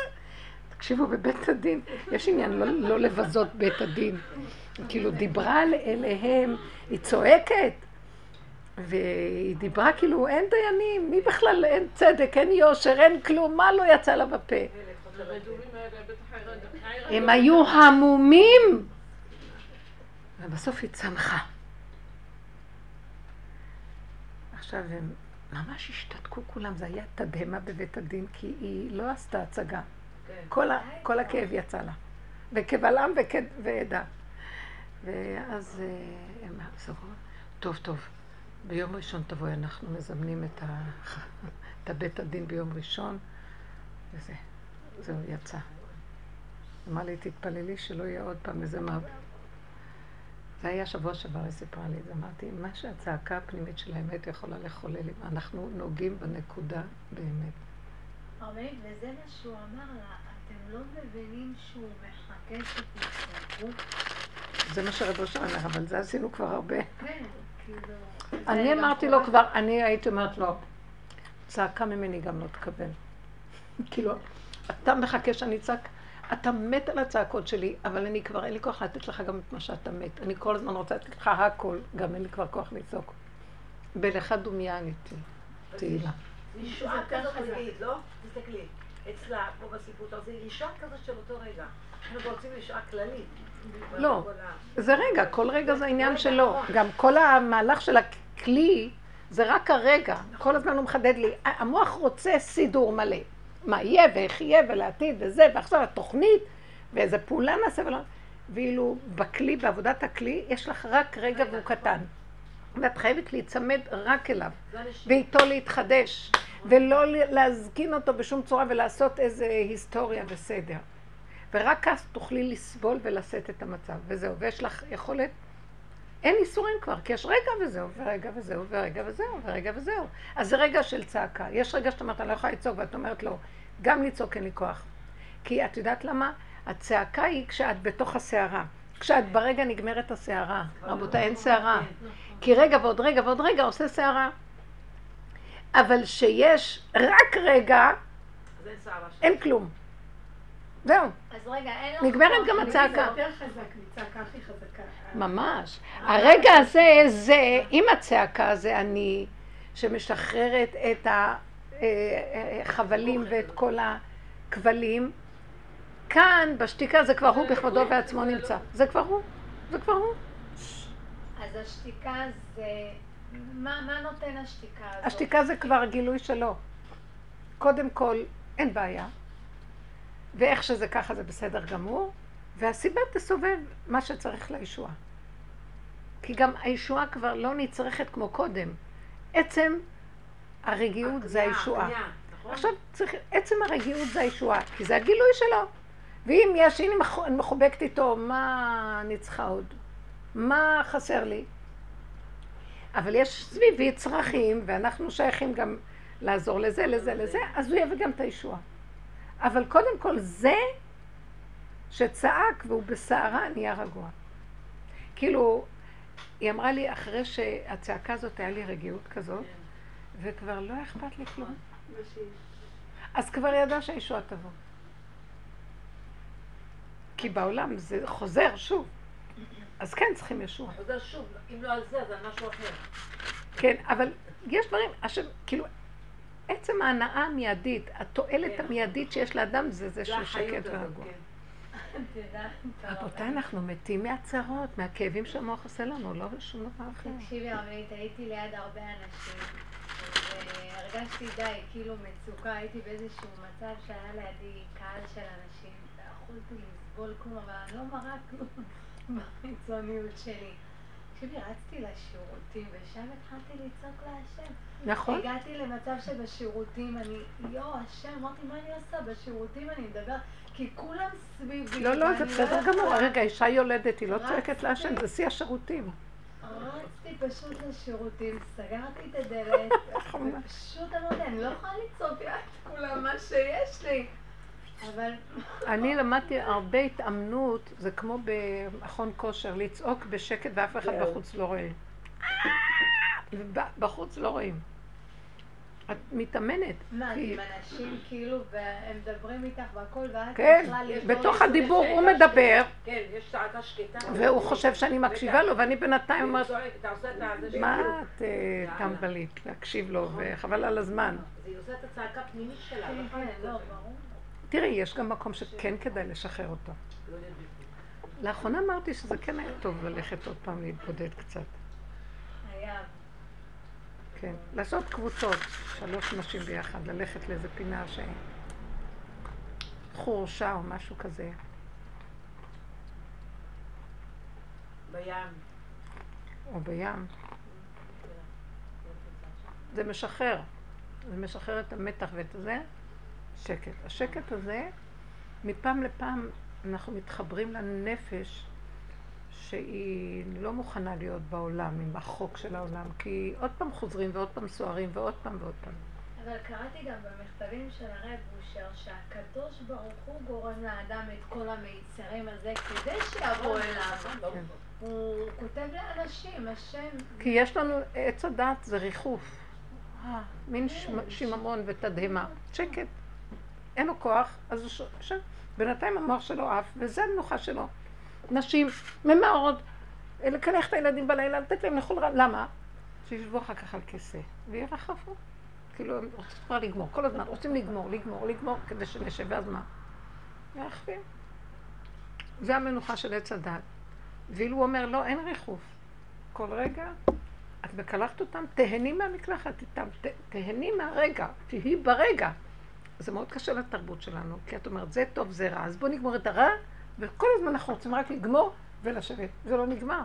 תקשיבו, בבית הדין, יש עניין לא, לא לבזות בית הדין. כאילו דיברה אליהם, היא צועקת. והיא דיברה כאילו, אין דיינים, מי בכלל, אין צדק, אין יושר, אין כלום, מה לא יצא לה בפה? הם היו המומים, ובסוף היא צמחה. עכשיו הם ממש השתתקו כולם, זה היה תדהמה בבית הדין, כי היא לא עשתה הצגה. כל, ה, כל הכאב יצא לה, וכבלם וכ- ועדה. ואז אה, הם אמרו, טוב, טוב, ביום ראשון תבואי, אנחנו מזמנים את, ה... את הבית הדין ביום ראשון, וזה, זהו, יצא. אמר לי, תתפללי שלא יהיה עוד פעם איזה מה... זה היה שבוע שעבר, היא סיפרה לי את זה. אמרתי, מה שהצעקה הפנימית של האמת יכולה לחולל, אם אנחנו נוגעים בנקודה באמת. הרבנית, וזה מה שהוא אמר לה, אתם לא מבינים שהוא מחכה שתצטרכו? זה מה שרבו אושר אומר, אבל זה עשינו כבר הרבה. כן, כאילו... אני זה אמרתי לו. כבר, אני הייתי אומרת לו, צעקה ממני גם לא תקבל. כאילו, אתה מחכה שאני אצעק, אתה מת על הצעקות שלי, אבל אני כבר, אין לי כוח לתת לך גם את מה שאתה מת. אני כל הזמן רוצה לתת לך הכל, גם אין לי כבר כוח לצעוק. בלך דומיה עניתי, תהילה. ישועה כזאת רגעית, לא? תסתכלי, אצלה, פה בסיפור, זה ישועה כזאת של אותו רגע. אנחנו רוצים ישועה כללית. לא. זה רגע, כל רגע זה עניין רגע, שלו. גם כל המהלך של הכלי זה רק הרגע. כל הזמן הוא מחדד לי. המוח רוצה סידור מלא. מה יהיה ואיך יהיה ולעתיד וזה, ועכשיו התוכנית, ואיזה פעולה נעשה ולא... ואילו בכלי, בעבודת הכלי, יש לך רק רגע והוא קטן. ואת חייבת להיצמד רק אליו. ואיתו להתחדש. ולא להזקין אותו בשום צורה ולעשות איזה היסטוריה וסדר. ורק אז תוכלי לסבול ולשאת את המצב, וזהו. ויש לך יכולת, אין איסורים כבר, כי יש רגע וזהו, ורגע וזהו, ורגע וזהו, ורגע וזהו. אז זה רגע של צעקה. יש רגע שאת אומרת, אני לא יכולה לצעוק, ואת אומרת לא, גם לצעוק אין לי כוח. כי את יודעת למה? הצעקה היא כשאת בתוך הסערה. כשאת ברגע נגמרת הסערה. רבותיי, אין סערה. כי רגע ועוד רגע ועוד רגע עושה סערה. אבל שיש רק רגע, אין כלום. זהו. אז רגע, אין לך... נגמרת גם זה הצעקה. יותר חזק מצעקה הכי חזקה. ממש. הרגע הזה, זה, עם הצעקה זה אני, שמשחררת את החבלים ואת כל הכבלים. כאן, בשתיקה, זה כבר הוא בכבודו ועצמו נמצא. זה כבר הוא. זה כבר הוא. אז השתיקה זה... מה, מה נותן השתיקה הזאת? השתיקה זה כבר הגילוי שלו. קודם כל, אין בעיה. ואיך שזה ככה זה בסדר גמור, והסיבה תסובב מה שצריך לישועה. כי גם הישועה כבר לא נצרכת כמו קודם. עצם הרגיעות זה הישועה. נכון? עכשיו צריך, עצם הרגיעות זה הישועה, כי זה הגילוי שלו. ואם יש, הנה אני מחובקת איתו, מה אני צריכה עוד? מה חסר לי? אבל יש סביבי צרכים, ואנחנו שייכים גם לעזור לזה, לזה, לזה, אז הוא יביא גם את הישועה. אבל קודם כל זה שצעק והוא בסערה נהיה רגוע. כאילו, היא אמרה לי, אחרי שהצעקה הזאת היה לי רגיעות כזאת, וכבר לא אכפת לי כלום. אז כבר ידע שהישועה תבוא. כי בעולם זה חוזר שוב. אז כן צריכים ישועה. חוזר שוב, אם לא על זה, אז על משהו אחר. כן, אבל יש דברים, השם, כאילו, עצם ההנאה המיידית, התועלת כן. המיידית שיש לאדם זה זה החיות שקט ורגוע. כן. רבותיי, אנחנו מתים מהצרות, מהכאבים שהמוח עושה לנו, לא שום דבר אחר. תקשיבי רבנית, הייתי ליד הרבה אנשים, והרגשתי די, כאילו מצוקה, הייתי באיזשהו מצב שהיה לידי קהל של אנשים, ויכולתי לסבול כלום, אבל אני לא מראה כלום בחיצוניות שלי. תקשיבי, רצתי לשירותים, ושם התחלתי לצעוק להשם. נכון? הגעתי למצב שבשירותים אני, יואו, השם, אמרתי, מה אני עושה? בשירותים אני מדבר, כי כולם סביבי. לא, לא, זה ואני בסדר. גמור. רגע, אישה יולדת, היא לא צועקת להשם, זה. שיא השירותים. רצתי פשוט לשירותים, סגרתי את הדלת, ופשוט אמרתי, אני לא יכולה לצעוק ליד כולם מה שיש לי. אבל אני למדתי הרבה התאמנות, זה כמו במכון כושר, לצעוק בשקט ואף אחד בחוץ לא רואה. בחוץ לא רואים. את מתאמנת. מה, כי- עם אנשים כאילו, והם מדברים איתך והכל, ואת כן, בכלל יש בתוך הדיבור הוא מדבר, כן, יש צעקה שקטה. והוא חושב שאני מקשיבה לו, ואני בינתיים אומרת, מה את אה, טמבלית להקשיב לו, וחבל על הזמן. היא עושה את הצעקה הפנימית שלה. כן, לא יכולה כן, לא. ברור. תראי, יש גם מקום שכן כדאי לשחרר אותו. לא. לאחרונה אמרתי שזה כן היה טוב ללכת עוד פעם להתבודד קצת. היה. כן, לעשות קבוצות, שלוש נשים ביחד, ללכת לאיזה פינה ש... חורשה או משהו כזה. בים. או בים. זה משחרר. זה משחרר את המתח ואת זה, שקט. השקט הזה, מפעם לפעם אנחנו מתחברים לנפש שהיא לא מוכנה להיות בעולם, עם החוק של העולם, כי עוד פעם חוזרים ועוד פעם סוערים ועוד פעם ועוד פעם. אבל קראתי גם במכתבים של הרב אושר שהקדוש ברוך הוא גורם לאדם את כל המיצרים הזה כדי שיבוא אליו. כן. הוא כותב לאנשים, השם, כי יש לנו, עץ הדת זה ריחוף. אה, מין שמ- שיממון ותדהמה. שקט. אין לו כוח, אז הוא ש... ש... בינתיים המוח שלו עף, וזה המנוחה שלו. נשים ממהרות לקלח את הילדים בלילה, לתת להם לאכול רע. למה? שישבו אחר כך על כיסא, וירחפו. כאילו, הם רוצים כבר לגמור, כל הזמן רוצים לגמור, לגמור, לגמור, כדי שנשב, ואז מה? ירחפים. זה המנוחה של עץ הדת. ואילו הוא אומר, לא, אין ריחוף. כל רגע, את מקלחת אותם, תהני מהמקלחת איתם, תהני מהרגע, תהי ברגע. זה מאוד קשה לתרבות שלנו, כי את אומרת, זה טוב, זה רע, אז בואו נגמור את הרע, וכל הזמן אנחנו רוצים רק לגמור ולשבת. זה לא נגמר.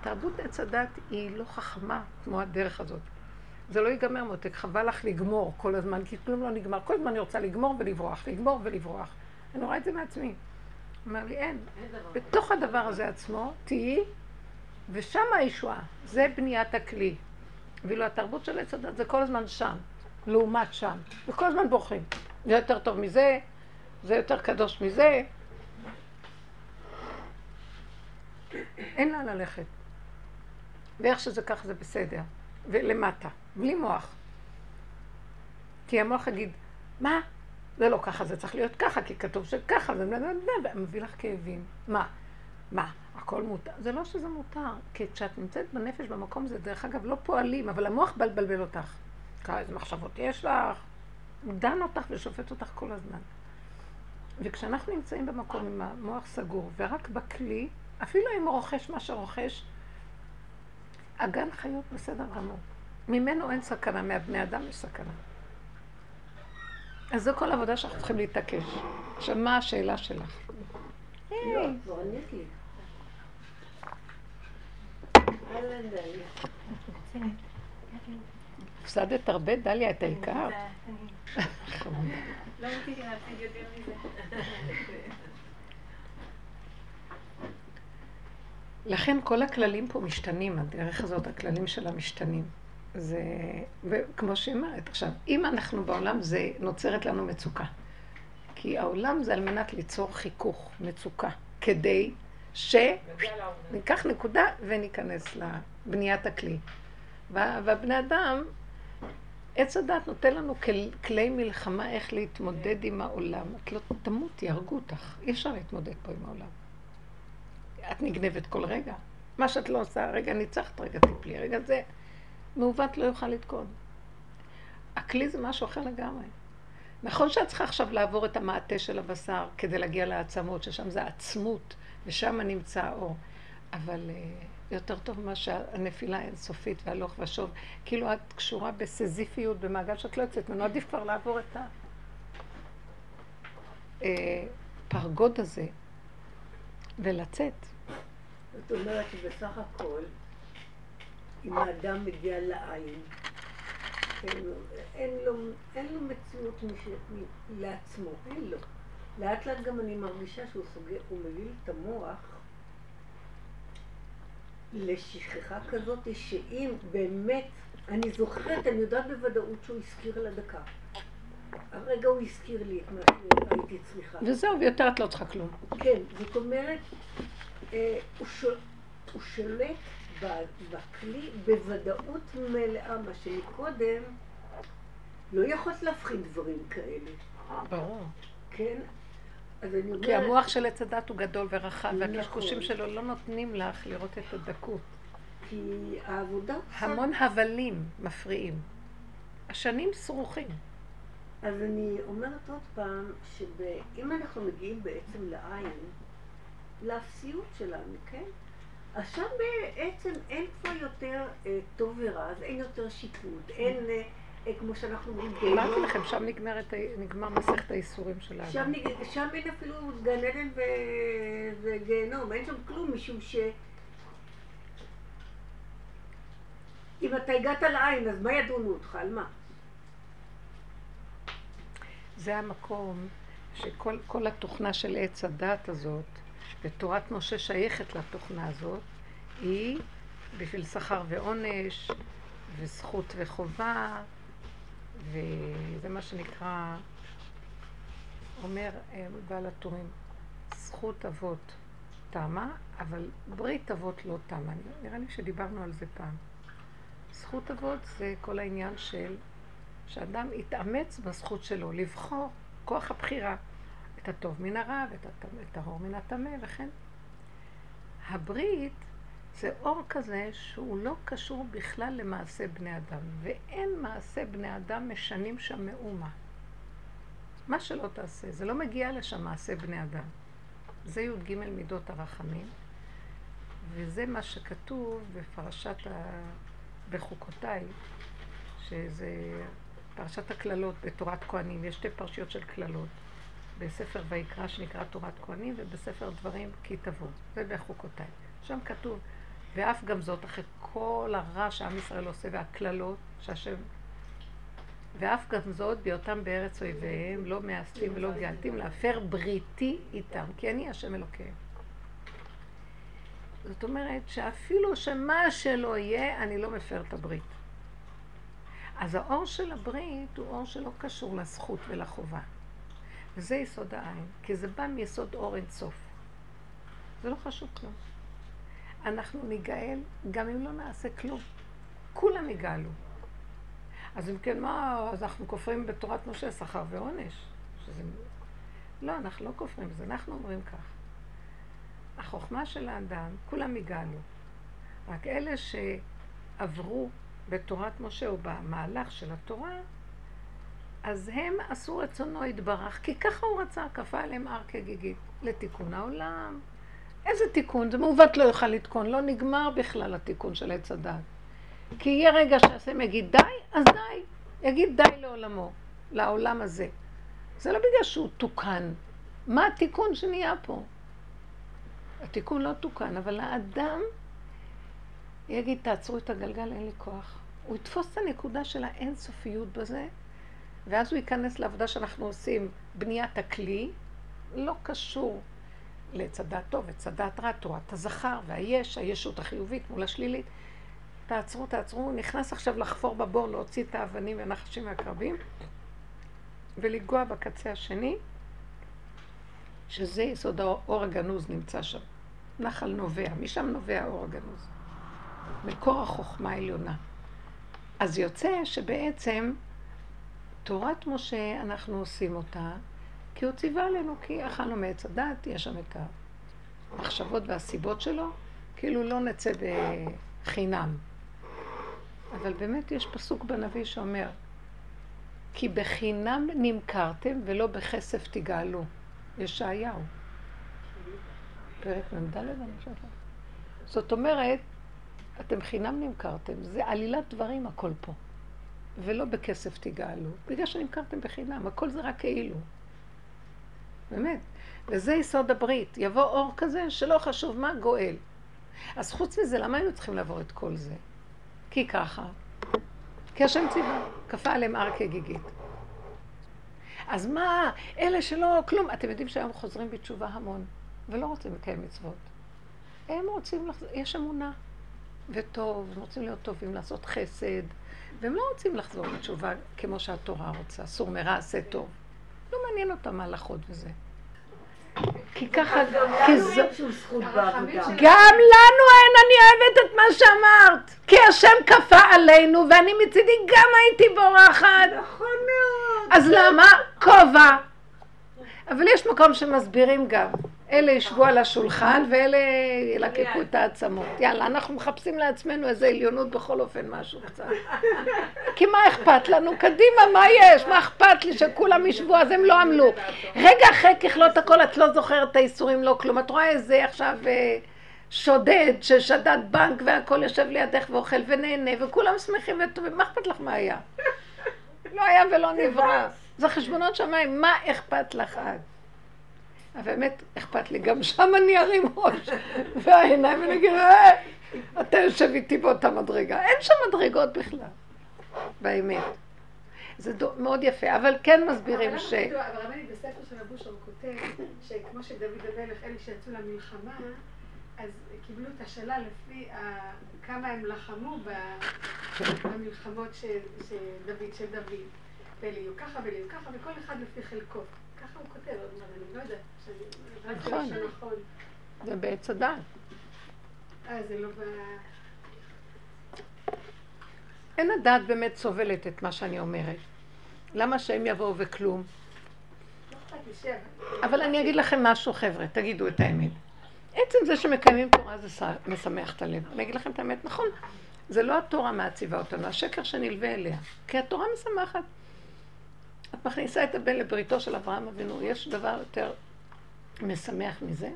תרבות עץ הדת היא לא חכמה כמו הדרך הזאת. זה לא ייגמר מותק, חבל לך לגמור כל הזמן, כי כלום לא נגמר. כל הזמן אני רוצה לגמור ולברוח, לגמור ולברוח. אני רואה את זה מעצמי. אומר לי, אין. בתוך הדבר הזה עצמו, תהיי, ושם הישועה. זה בניית הכלי. ואילו התרבות של עץ הדת זה כל הזמן שם, לעומת שם. וכל הזמן בורחים. זה יותר טוב מזה, זה יותר קדוש מזה. אין לאן ללכת. ואיך שזה ככה זה בסדר. ולמטה, בלי מוח. כי המוח יגיד, מה? זה לא ככה, זה צריך להיות ככה, כי כתוב שככה, זה מביא לך כאבים. מה? מה? הכל מותר. זה לא שזה מותר, כי כשאת נמצאת בנפש במקום הזה, דרך אגב, לא פועלים, אבל המוח בלבל אותך. איזה מחשבות יש לך, הוא דן אותך ושופט אותך כל הזמן. וכשאנחנו נמצאים במקום עם המוח סגור, ורק בכלי, אפילו אם הוא רוכש מה שרוכש, הגן חיות בסדר גמור. ממנו אין סכנה, מהבני אדם יש סכנה. אז זו כל העבודה שאנחנו צריכים להתעקש. עכשיו, מה השאלה שלך? לא, כבר ענית לי. אהלן, דליה. הפסדת הרבה, דליה, את העיקר? לא רציתי להפסיד יותר מזה. לכן כל הכללים פה משתנים, הדרך הזאת, הכללים שלה משתנים. זה, וכמו שהיא אומרת, עכשיו, אם אנחנו בעולם, זה נוצרת לנו מצוקה. כי העולם זה על מנת ליצור חיכוך, מצוקה, כדי שניקח נקודה וניכנס לבניית הכלי. והבני אדם, עץ הדת נותן לנו כל, כלי מלחמה איך להתמודד עם העולם. את לא תמות, יהרגו אותך. אי אפשר להתמודד פה עם העולם. את נגנבת כל רגע. מה שאת לא עושה, רגע ניצחת, רגע תפלי, רגע זה. מעוות לא יוכל לתקון. הכלי זה משהו אחר לגמרי. נכון שאת צריכה עכשיו לעבור את המעטה של הבשר כדי להגיע לעצמות, ששם זה עצמות, ושם נמצא האור. אבל uh, יותר טוב ממה שהנפילה האינסופית והלוך ושוב. כאילו את קשורה בסזיפיות, במעגל שאת לא יוצאת ממנו. עדיף כבר לעבור את הפרגוד אה, הזה ולצאת. זאת אומרת שבסך הכל, אם האדם מגיע לעין, אין לו, אין לו, אין לו מציאות מש, לעצמו, אין לו. לאט לאט גם אני מרגישה שהוא סוגר, הוא מביא את המוח לשכחה כזאת, שאם באמת, אני זוכרת, אני יודעת בוודאות שהוא הזכיר לה דקה. הרגע הוא הזכיר לי את מה שהייתי צריכה. וזהו, ויותר את לא צריכה כלום. כן, זאת אומרת, אה, הוא, שול, הוא שולט בכלי בוודאות מלאה, מה שמקודם לא יכולת להבחין דברים כאלה. ברור. כן? כי המוח של עץ הדת הוא גדול ורחב, והקשקושים שלו לא נותנים לך לראות את הדקות. כי העבודה... המון הבלים מפריעים. השנים סרוכים. אז אני אומרת עוד פעם, שאם אנחנו מגיעים בעצם לעין, לאפסיות שלנו, כן? אז שם בעצם אין כבר יותר אה, טוב ורע, אז אין יותר שיפוט, אין, אה, כמו שאנחנו אומרים, גיהנום. אמרתי לכם, שם נגמר מסכת האיסורים של האדם. שם, אין אפילו גן עדן. וגיהנום, אין שם כלום, משום ש... אם אתה הגעת לעין, אז מה ידונו אותך? על מה? זה המקום שכל התוכנה של עץ הדת הזאת, ותורת משה שייכת לתוכנה הזאת, היא בשביל שכר ועונש, וזכות וחובה, וזה מה שנקרא, אומר אה, בעל הטורים, זכות אבות תמה, אבל ברית אבות לא תמה. נראה לי שדיברנו על זה פעם. זכות אבות זה כל העניין של שאדם יתאמץ בזכות שלו, לבחור כוח הבחירה, את הטוב מן הרע ואת האור מן הטמא וכן. הברית זה אור כזה שהוא לא קשור בכלל למעשה בני אדם, ואין מעשה בני אדם משנים שם מאומה. מה שלא תעשה, זה לא מגיע לשם מעשה בני אדם. זה י"ג מידות הרחמים, וזה מה שכתוב בפרשת ה... בחוקותיי, שזה פרשת הקללות בתורת כהנים, יש שתי פרשיות של קללות. בספר ויקרא שנקרא תורת כהנים, ובספר דברים כי תבוא. זה בחוקותיי. שם כתוב ואף גם זאת אחרי כל הרע שעם ישראל עושה והקללות שהשם... ואף גם זאת בהיותם בארץ אויביהם לא מאסתים ולא גאלתים להפר בריתי איתם כי אני השם אלוקיהם. זאת אומרת שאפילו שמה שלא יהיה אני לא מפר את הברית. אז האור של הברית הוא אור שלא קשור לזכות ולחובה. וזה יסוד העין, כי זה בא מיסוד אור אין סוף. זה לא חשוב כלום. אנחנו ניגאל גם אם לא נעשה כלום. כולם יגאלו. אז אם כן, מה, אז אנחנו כופרים בתורת משה שכר ועונש. שזה... לא, אנחנו לא כופרים בזה, אנחנו אומרים כך. החוכמה של האדם, כולם יגאלו. רק אלה שעברו בתורת משה או במהלך של התורה, אז הם עשו רצונו יתברך, כי ככה הוא רצה, כפה עליהם הר כגיגית, לתיקון העולם. איזה תיקון? זה מעוות לא יוכל לתקון, לא נגמר בכלל התיקון של עץ הדת. כי יהיה רגע שהשם יגיד די, אז די. יגיד די לעולמו, לעולם הזה. זה לא בגלל שהוא תוקן. מה התיקון שנהיה פה? התיקון לא תוקן, אבל האדם יגיד, תעצרו את הגלגל, אין לי כוח. הוא יתפוס את הנקודה של האינסופיות בזה, ואז הוא ייכנס לעבודה שאנחנו עושים, בניית הכלי, לא קשור לצדת טוב וצדת רע, תורת הזכר והיש, הישות החיובית מול השלילית. תעצרו, תעצרו, הוא נכנס עכשיו לחפור בבור, להוציא את האבנים והנחשים והקרבים, ולגוע בקצה השני, שזה יסוד האור הגנוז נמצא שם. נחל נובע, משם נובע האור הגנוז. מקור החוכמה העליונה. אז יוצא שבעצם תורת משה, אנחנו עושים אותה, כי הוא ציווה עלינו, כי אכלנו מעץ הדת, יש שם את המחשבות והסיבות שלו, כאילו לא נצא בחינם. אבל באמת יש פסוק בנביא שאומר, כי בחינם נמכרתם ולא בכסף תגאלו. ישעיהו. פרק מ"ד אני חושבת. זאת אומרת, אתם חינם נמכרתם, זה עלילת דברים הכל פה. ולא בכסף תגאלו, בגלל שנמכרתם בחינם, הכל זה רק כאילו. באמת. וזה יסוד הברית. יבוא אור כזה שלא חשוב מה גואל. אז חוץ מזה, למה היינו צריכים לעבור את כל זה? כי ככה. כי השם ציווה, כפה עליהם הר כגיגית. אז מה, אלה שלא, כלום. אתם יודעים שהיום חוזרים בתשובה המון, ולא רוצים לקיים מצוות. הם רוצים, לחזור, יש אמונה, וטוב, הם רוצים להיות טובים, לעשות חסד, והם לא רוצים לחזור בתשובה כמו שהתורה רוצה, סור מרע, עשה טוב. לא מעניין אותם הלכות וזה. כי ככה, כי זו... גם לנו אין, אני אוהבת את מה שאמרת. כי השם כפה עלינו, ואני מצידי גם הייתי בורחת. נכון מאוד. אז למה? כובע. אבל יש מקום שמסבירים גם. אלה ישבו על השולחן ואלה ילקקו את העצמות. יאללה, אנחנו מחפשים לעצמנו איזה עליונות בכל אופן, משהו קצת. כי מה אכפת לנו? קדימה, מה יש? מה אכפת לי שכולם ישבו? אז הם לא עמלו. רגע אחרי ככלות הכל, את לא זוכרת את האיסורים, לא כלום. את רואה איזה עכשיו אה, שודד ששדד בנק והכל יושב לידך ואוכל ונהנה, וכולם שמחים וטובים. מה אכפת לך מה היה? לא היה ולא נברא. זה חשבונות שמיים, מה אכפת לך את? אבל באמת אכפת לי, גם שם אני ארים ראש, והעיניים ואני אגיד, אה, אתה יושב איתי באותה מדרגה. אין שם מדרגות בכלל, באמת. זה מאוד יפה, אבל כן מסבירים ש... אבל רבני, בספר של אבושר הוא כותב שכמו שדוד המלך, אלה שיצאו למלחמה, אז קיבלו את השאלה לפי כמה הם לחמו במלחמות של דוד, של דוד. ואליהו ככה ואליהו ככה, וכל אחד לפי חלקו. ככה הוא כותב, אני לא יודעת. נכון. זה בעץ הדת. אה, זה לא ב... אין הדעת באמת סובלת את מה שאני אומרת. למה שהם יבואו וכלום? אבל אני אגיד לכם משהו, חבר'ה, תגידו את האמת. עצם זה שמקיימים תורה זה משמח את הלב. אני אגיד לכם את האמת, נכון, זה לא התורה מעציבה אותנו, השקר שנלווה אליה. כי התורה משמחת. את מכניסה את הבן לבריתו של אברהם אבינו, יש דבר יותר משמח מזה?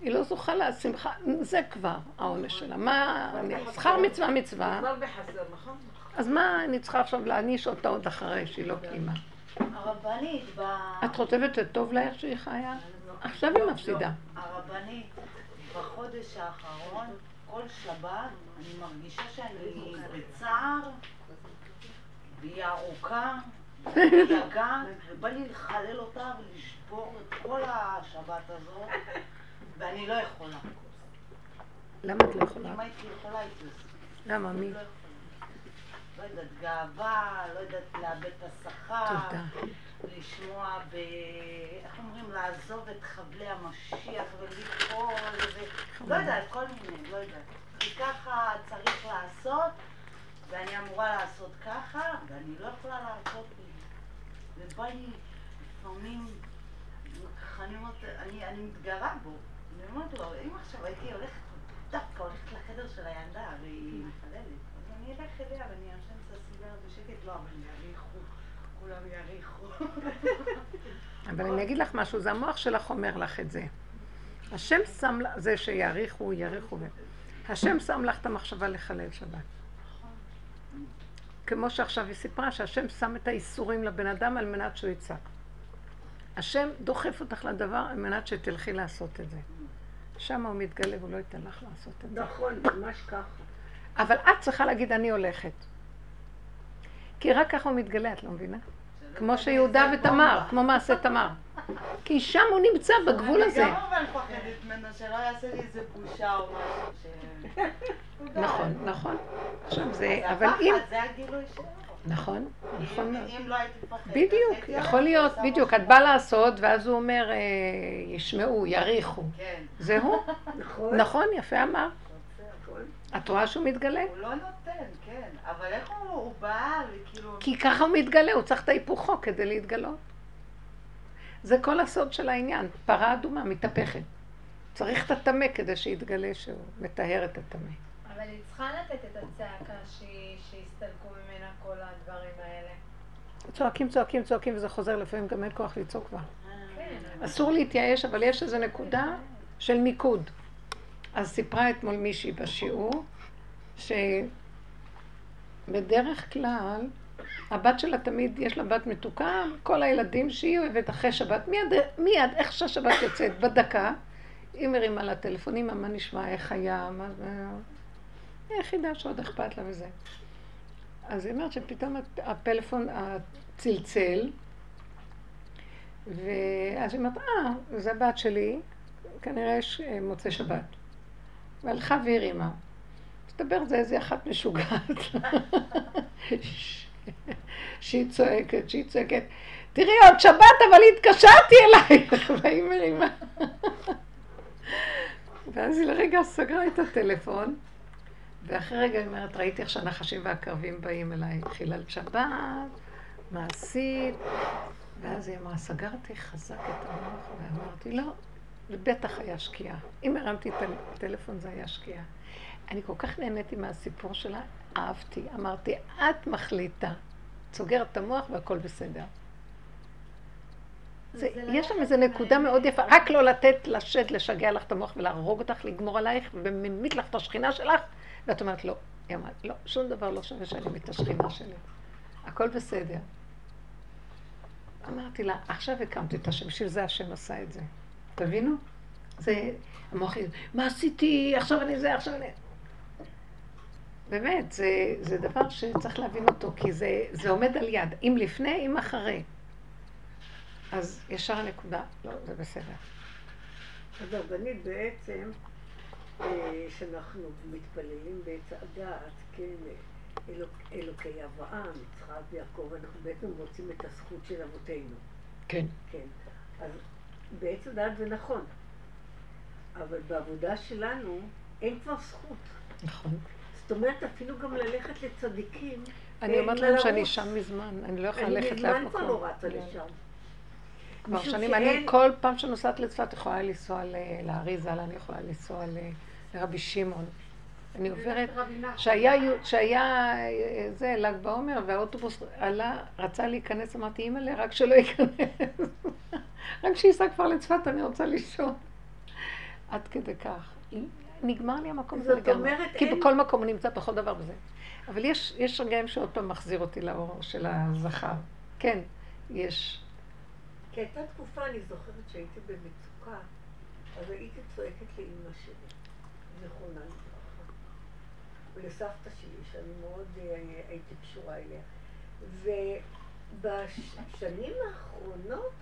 היא לא זוכה לשמחה, זה כבר העונש שלה. מה, שכר מצווה מצווה. כבר בחסר, נכון? אז מה אני צריכה עכשיו להעניש אותה עוד אחרי שהיא לא קיימה? הרבנית, ב... את חושבת שטוב לה איך שהיא חיה? עכשיו היא מפסידה. הרבנית, בחודש האחרון כל שבת אני מרגישה שאני בצער, והיא ארוכה, יגעת, ובא לי לחלל אותה ולשבור את כל השבת הזאת, ואני לא יכולה. למה את לא יכולה? אם הייתי יכולה הייתי עושה. למה? מי? לא. לא יודעת, גאווה, לא יודעת, לאבד את השכר. תודה. לשמוע ב... איך אומרים? לעזוב את חבלי המשיח וליפול ו... לא יודעת, כל מיני, לא יודעת. כי ככה צריך לעשות, ואני אמורה לעשות ככה, ואני לא יכולה לעשות זה. ובא לי לפעמים, אני אומרת, אני, אני מתגרה בו. אני אומרת לו, אם עכשיו הייתי הולכת, דווקא הולכת לחדר של הילדה, והיא מחללת, אז אני אלך אליה ואני אעשן את הסיגר בשקט, לא, אבל יאריכו, כולם יאריכו. אבל אני אגיד לך משהו, זה המוח שלך אומר לך את זה. השם שם, זה שיאריכו, יאריכו. ו- השם שם לך את המחשבה לחלל שבת. כמו שעכשיו היא סיפרה, שהשם שם את האיסורים לבן אדם על מנת שהוא יצעק. השם דוחף אותך לדבר על מנת שתלכי לעשות את זה. שם הוא מתגלה והוא לא ייתן לך לעשות את זה. נכון, ממש ככה. אבל את צריכה להגיד, אני הולכת. כי רק ככה הוא מתגלה, את לא מבינה? כמו שיהודה ותמר, כמו מעשה תמר. כי שם הוא נמצא בגבול הזה. אני גם אבל מפחדת ממנו שלא יעשה לי איזה בושה או משהו. נכון, נכון. עכשיו זה, זה אבל אם... זה הגילוי שלו. נכון, נכון אם- מאוד. אם לא הייתי מפחדת, בדיוק, יכול להיות, בדיוק. את באה לעשות, ואז הוא אומר, אה, ישמעו, יריחו. כן. זהו, נכון? נכון, יפה אמר. את רואה שהוא מתגלה? הוא לא נותן, כן. אבל איך הוא, הוא בא וכאילו... כי ככה הוא מתגלה, הוא צריך את ההיפוכו כדי להתגלות. זה כל הסוד של העניין, פרה אדומה מתהפכת. צריך את הטמא כדי שיתגלה שהוא מטהר את הטמא. אבל היא צריכה לתת את הצעקה שיסתלקו ממנה כל הדברים האלה. צועקים, צועקים, צועקים, וזה חוזר, לפעמים גם אין כוח לצעוק כבר. כן. אסור להתייאש, אבל יש איזו נקודה של מיקוד. אז סיפרה אתמול מישהי בשיעור, שבדרך כלל, הבת שלה תמיד, יש לה בת מתוקה, כל הילדים שהיא אוהבת אחרי שבת, מיד, מיד, איך שהשבת יוצאת, בדקה, היא מרימה לה טלפון, אמא, מה נשמע, איך היה, מה זה... היא היחידה שעוד אכפת לה וזה. אז היא אומרת שפתאום הפלאפון צלצל, ואז היא אומרת, אה, זה הבת שלי, כנראה יש אה, מוצאי שבת. והלכה והרימה. מסתבר זה איזה אחת משוגעת. שהיא צועקת, שהיא צועקת, תראי עוד שבת אבל התקשרתי אלייך, והיא מרימה. ואז היא לרגע סגרה את הטלפון, ואחרי רגע היא אומרת, ראיתי איך שהנחשים והקרבים באים אליי, חיללת שבת, מה עשית? ואז היא אמרה, סגרתי חזק את המוח, ואמרתי, לא, זה בטח היה שקיעה. אם הרמתי את הטלפון זה היה שקיעה. אני כל כך נהניתי מהסיפור שלה, אהבתי. אמרתי, את מחליטה. סוגרת את המוח והכל בסדר. זה, זה לא יש שם איזו נקודה האמת. מאוד יפה, רק לא לתת לשד לשגע לך את המוח ולהרוג אותך, לגמור עלייך, וממית לך את השכינה שלך, ואת אומרת, לא. היא אמרת, לא, שום דבר לא שווה שאני את שלי. הכל בסדר. אמרתי לה, עכשיו הקמתי את השם, בשביל זה השם עשה את זה. תבינו? זה, המוח, יגיד, מה עשיתי, עכשיו אני זה, עכשיו אני... באמת, זה, זה דבר שצריך להבין אותו, כי זה, זה עומד על יד, אם לפני, אם אחרי. אז ישר הנקודה, לא, זה בסדר. אז הרבנית בעצם, שאנחנו מתפללים בעץ הדעת, כן, אלוק, אלוקי אברהם, יצחק ויעקב, אנחנו בעצם רוצים את הזכות של אבותינו, כן. כן. אז בעץ הדעת זה נכון, אבל בעבודה שלנו אין כבר זכות. נכון. זאת אומרת, אפילו גם ללכת לצדיקים, אני אין אומרת להם. שאני שם מזמן, אני לא יכולה אני ללכת לאף מזמן כבר מקום. לא רצה. לשם. כבר שנים, אני כל פעם שנוסעת לצפת יכולה לנסוע לאריזה, אני יכולה לנסוע לרבי שמעון. אני עוברת, רבי. שהיה, אה, זה, ל"ג בעומר, והאוטובוס עלה, רצה להיכנס, אמרתי, אימא'לה, רק שלא ייכנס. רק שייסע כבר לצפת, אני רוצה לישון. עד כדי כך. נגמר לי המקום הזה לגמרי. כי אין- בכל מקום הוא נמצא בכל דבר בזה. אבל יש, יש רגעים שעוד פעם מחזיר אותי לאור של הזכר. כן, יש. כי הייתה תקופה, אני זוכרת שהייתי במצוקה, אז הייתי צועקת לאימא שלי, זיכרונה לברכה. לסבתא שלי, שאני מאוד אה, הייתי קשורה אליה. ובשנים האחרונות,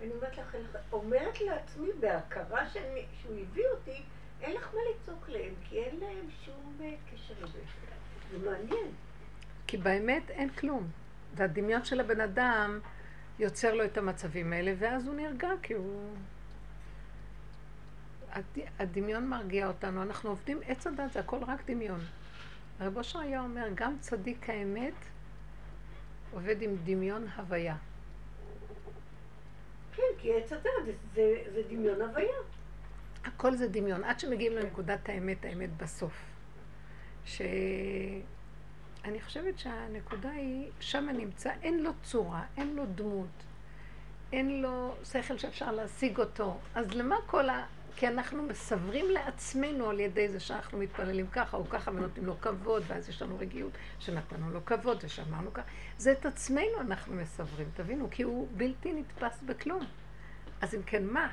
אני אומרת לך, אומרת לעצמי בהכרה שאני, שהוא הביא אותי, אין לך מה לצעוק להם, כי אין להם שום אה, קשר לזה. זה מעניין. כי באמת אין כלום. והדמיון של הבן אדם יוצר לו את המצבים האלה, ואז הוא נרגע, כי הוא... הד- הדמיון מרגיע אותנו. אנחנו עובדים, עץ הדת זה הכל רק דמיון. הרב אושר היה אומר, גם צדיק האמת עובד עם דמיון הוויה. כן, כי עץ הדת זה, זה, זה דמיון הוויה. הכל זה דמיון, עד שמגיעים לנקודת האמת, האמת בסוף. שאני חושבת שהנקודה היא, שם נמצא, אין לו צורה, אין לו דמות, אין לו שכל שאפשר להשיג אותו. אז למה כל ה... כי אנחנו מסברים לעצמנו על ידי זה שאנחנו מתפללים ככה או ככה ונותנים לו כבוד, ואז יש לנו רגיעות שנתנו לו כבוד ושמענו ככה. זה את עצמנו אנחנו מסברים, תבינו, כי הוא בלתי נתפס בכלום. אז אם כן, מה?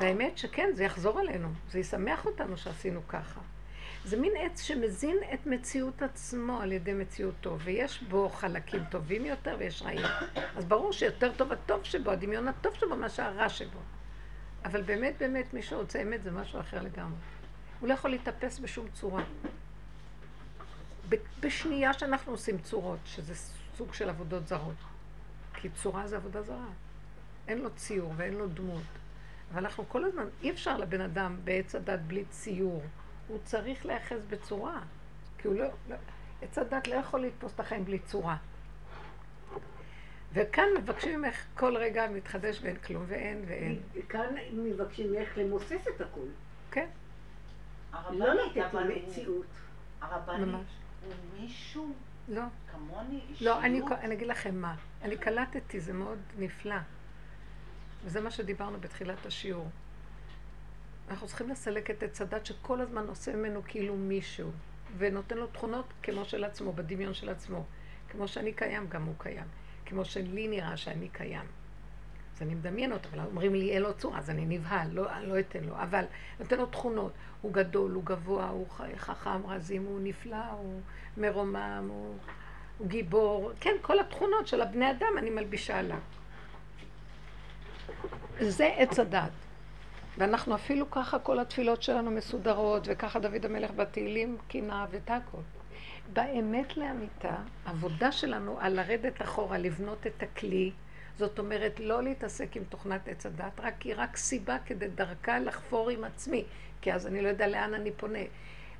והאמת שכן, זה יחזור עלינו, זה ישמח אותנו שעשינו ככה. זה מין עץ שמזין את מציאות עצמו על ידי מציאותו, ויש בו חלקים טובים יותר ויש רעים. אז ברור שיותר טוב הטוב שבו, הדמיון הטוב שבו, מאשר הרע שבו. אבל באמת, באמת, מי שרוצה אמת זה משהו אחר לגמרי. הוא לא יכול להתאפס בשום צורה. בשנייה שאנחנו עושים צורות, שזה סוג של עבודות זרות. כי צורה זה עבודה זרה. אין לו ציור ואין לו דמות. אבל אנחנו כל הזמן, אי אפשר לבן אדם בעץ הדת בלי ציור. הוא צריך להיאחז בצורה. כי הוא לא, לא עץ הדת לא יכול לתפוס את החיים בלי צורה. וכאן מבקשים ממך כל רגע מתחדש ואין כלום ואין ואין. כאן מבקשים ממך למוסס את הכול. כן, לא לתת אבל לו הוא- מציאות. הרבנית ממש. הוא מישהו לא. כמוני, אישיות. לא, אני, אני אגיד לכם מה. אני קלטתי, זה מאוד נפלא. וזה מה שדיברנו בתחילת השיעור. אנחנו צריכים לסלק את עץ הדת שכל הזמן עושה ממנו כאילו מישהו, ונותן לו תכונות כמו של עצמו, בדמיון של עצמו. כמו שאני קיים, גם הוא קיים. כמו שלי נראה שאני קיים. אז אני מדמיין אותו, אבל אומרים לי אין לו צורה, אז אני נבהל, לא, לא אתן לו. אבל נותן לו תכונות. הוא גדול, הוא גבוה, הוא חכם, רזים, הוא נפלא, הוא מרומם, הוא, הוא גיבור. כן, כל התכונות של הבני אדם אני מלבישה עליו. זה עץ הדת. ואנחנו אפילו ככה כל התפילות שלנו מסודרות, וככה דוד המלך בתהילים קינה ותקות. באמת לאמיתה, עבודה שלנו על לרדת אחורה, לבנות את הכלי, זאת אומרת, לא להתעסק עם תוכנת עץ הדת, רק היא רק סיבה כדי דרכה לחפור עם עצמי, כי אז אני לא יודע לאן אני פונה.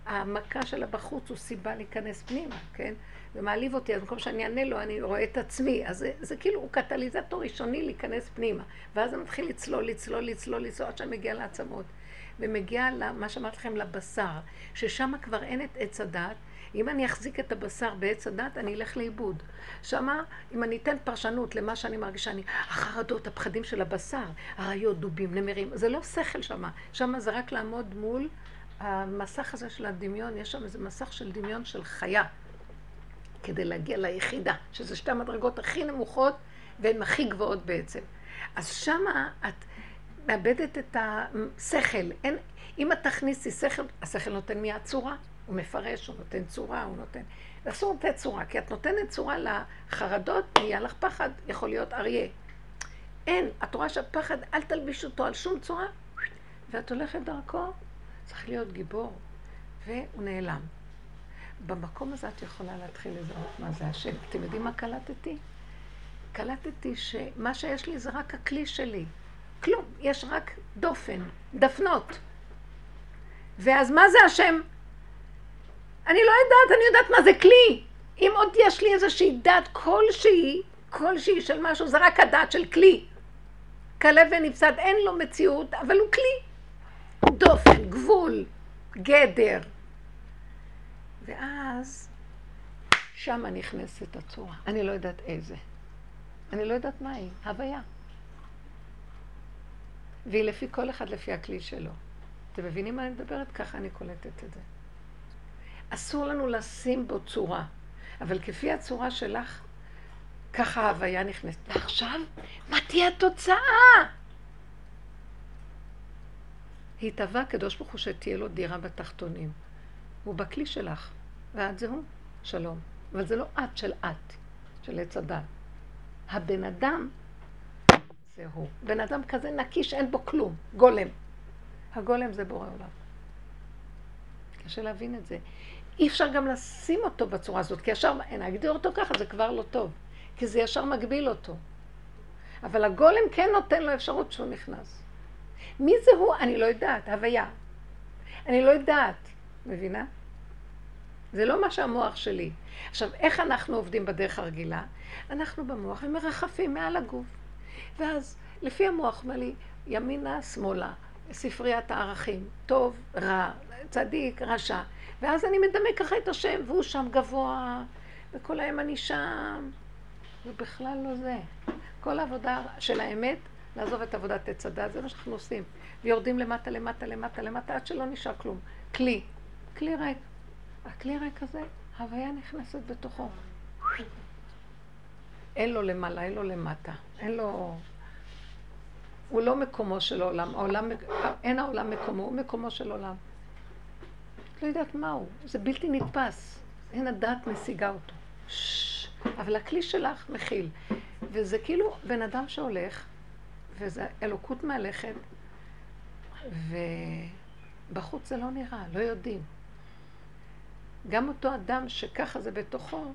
המכה שלה בחוץ הוא סיבה להיכנס פנימה, כן? זה מעליב אותי, אז במקום שאני אענה לו, אני רואה את עצמי. אז זה, זה כאילו, הוא קטליזטור ראשוני להיכנס פנימה. ואז זה מתחיל לצלול, לצלול, לצלול, לצלול, עד שאני מגיעה לעצמות. ומגיעה למה שאמרתי לכם, לבשר, ששם כבר אין את עץ הדת. אם אני אחזיק את הבשר בעץ הדת, אני אלך לאיבוד. שמה, אם אני אתן פרשנות למה שאני מרגישה, אני, החרדות, הפחדים של הבשר, אריות, דובים, נמרים, זה לא שכל שמה. שמה זה רק לעמוד מול המסך הזה של הדמיון, יש שם איזה מסך של דמיון של חיה. כדי להגיע ליחידה, שזה שתי המדרגות הכי נמוכות והן הכי גבוהות בעצם. אז שמה את מאבדת את השכל. אין, אם את תכניסי שכל, השכל נותן מיד צורה, הוא מפרש, הוא נותן צורה, הוא נותן... אסור לתת צורה, כי את נותנת צורה לחרדות, נהיה לך פחד, יכול להיות אריה. אין, את רואה שהפחד, אל תלביש אותו על שום צורה, ואת הולכת דרכו, צריך להיות גיבור, והוא נעלם. במקום הזה את יכולה להתחיל לזהות מה זה השם. אתם יודעים מה קלטתי? קלטתי שמה שיש לי זה רק הכלי שלי. כלום, יש רק דופן, דפנות. ואז מה זה השם? אני לא יודעת, אני יודעת מה זה כלי. אם עוד יש לי איזושהי דת כלשהי, כלשהי של משהו, זה רק הדת של כלי. כלב ונפסד, אין לו מציאות, אבל הוא כלי. דופן, גבול, גדר. ואז שמה נכנסת הצורה. אני לא יודעת איזה. אני לא יודעת מה היא, הוויה. והיא לפי כל אחד לפי הכלי שלו. אתם מבינים מה אני מדברת? ככה אני קולטת את זה. אסור לנו לשים בו צורה, אבל כפי הצורה שלך, ככה ההוויה נכנסת. ועכשיו, מה תהיה התוצאה? התהווה הקדוש ברוך הוא שתהיה לו דירה בתחתונים. הוא בכלי שלך. ואת זה הוא, שלום. אבל זה לא את של את, של עץ הדת. הבן אדם זה הוא. בן אדם כזה נקי שאין בו כלום, גולם. הגולם זה בורא עולם. קשה להבין את זה. אי אפשר גם לשים אותו בצורה הזאת, כי ישר, נגדיר אותו ככה, זה כבר לא טוב. כי זה ישר מגביל אותו. אבל הגולם כן נותן לו אפשרות שהוא נכנס. מי זה הוא? אני לא יודעת, הוויה. אני לא יודעת, מבינה? זה לא מה שהמוח שלי. עכשיו, איך אנחנו עובדים בדרך הרגילה? אנחנו במוח ומרחפים מעל הגוף. ואז, לפי המוח אומר לי, ימינה, שמאלה, ספריית הערכים, טוב, רע, צדיק, רשע. ואז אני מדמה ככה את השם, והוא שם גבוה, וכל היום אני שם. זה בכלל לא זה. כל העבודה של האמת, לעזוב את עבודת עץ הדת, זה מה שאנחנו עושים. ויורדים למטה, למטה, למטה, למטה, עד שלא נשאר כלום. כלי. כלי ריק. הכלי ריק הזה, הוויה נכנסת בתוכו. אין לו למעלה, אין לו למטה. אין לו... הוא לא מקומו של העולם. העולם אין העולם מקומו, הוא מקומו של עולם. לא יודעת מהו. זה בלתי נתפס. אין הדעת משיגה אותו. אבל הכלי שלך מכיל. וזה כאילו בן אדם שהולך, וזה אלוקות מהלכת, ובחוץ זה לא נראה, לא יודעים. גם אותו אדם שככה זה בתוכו,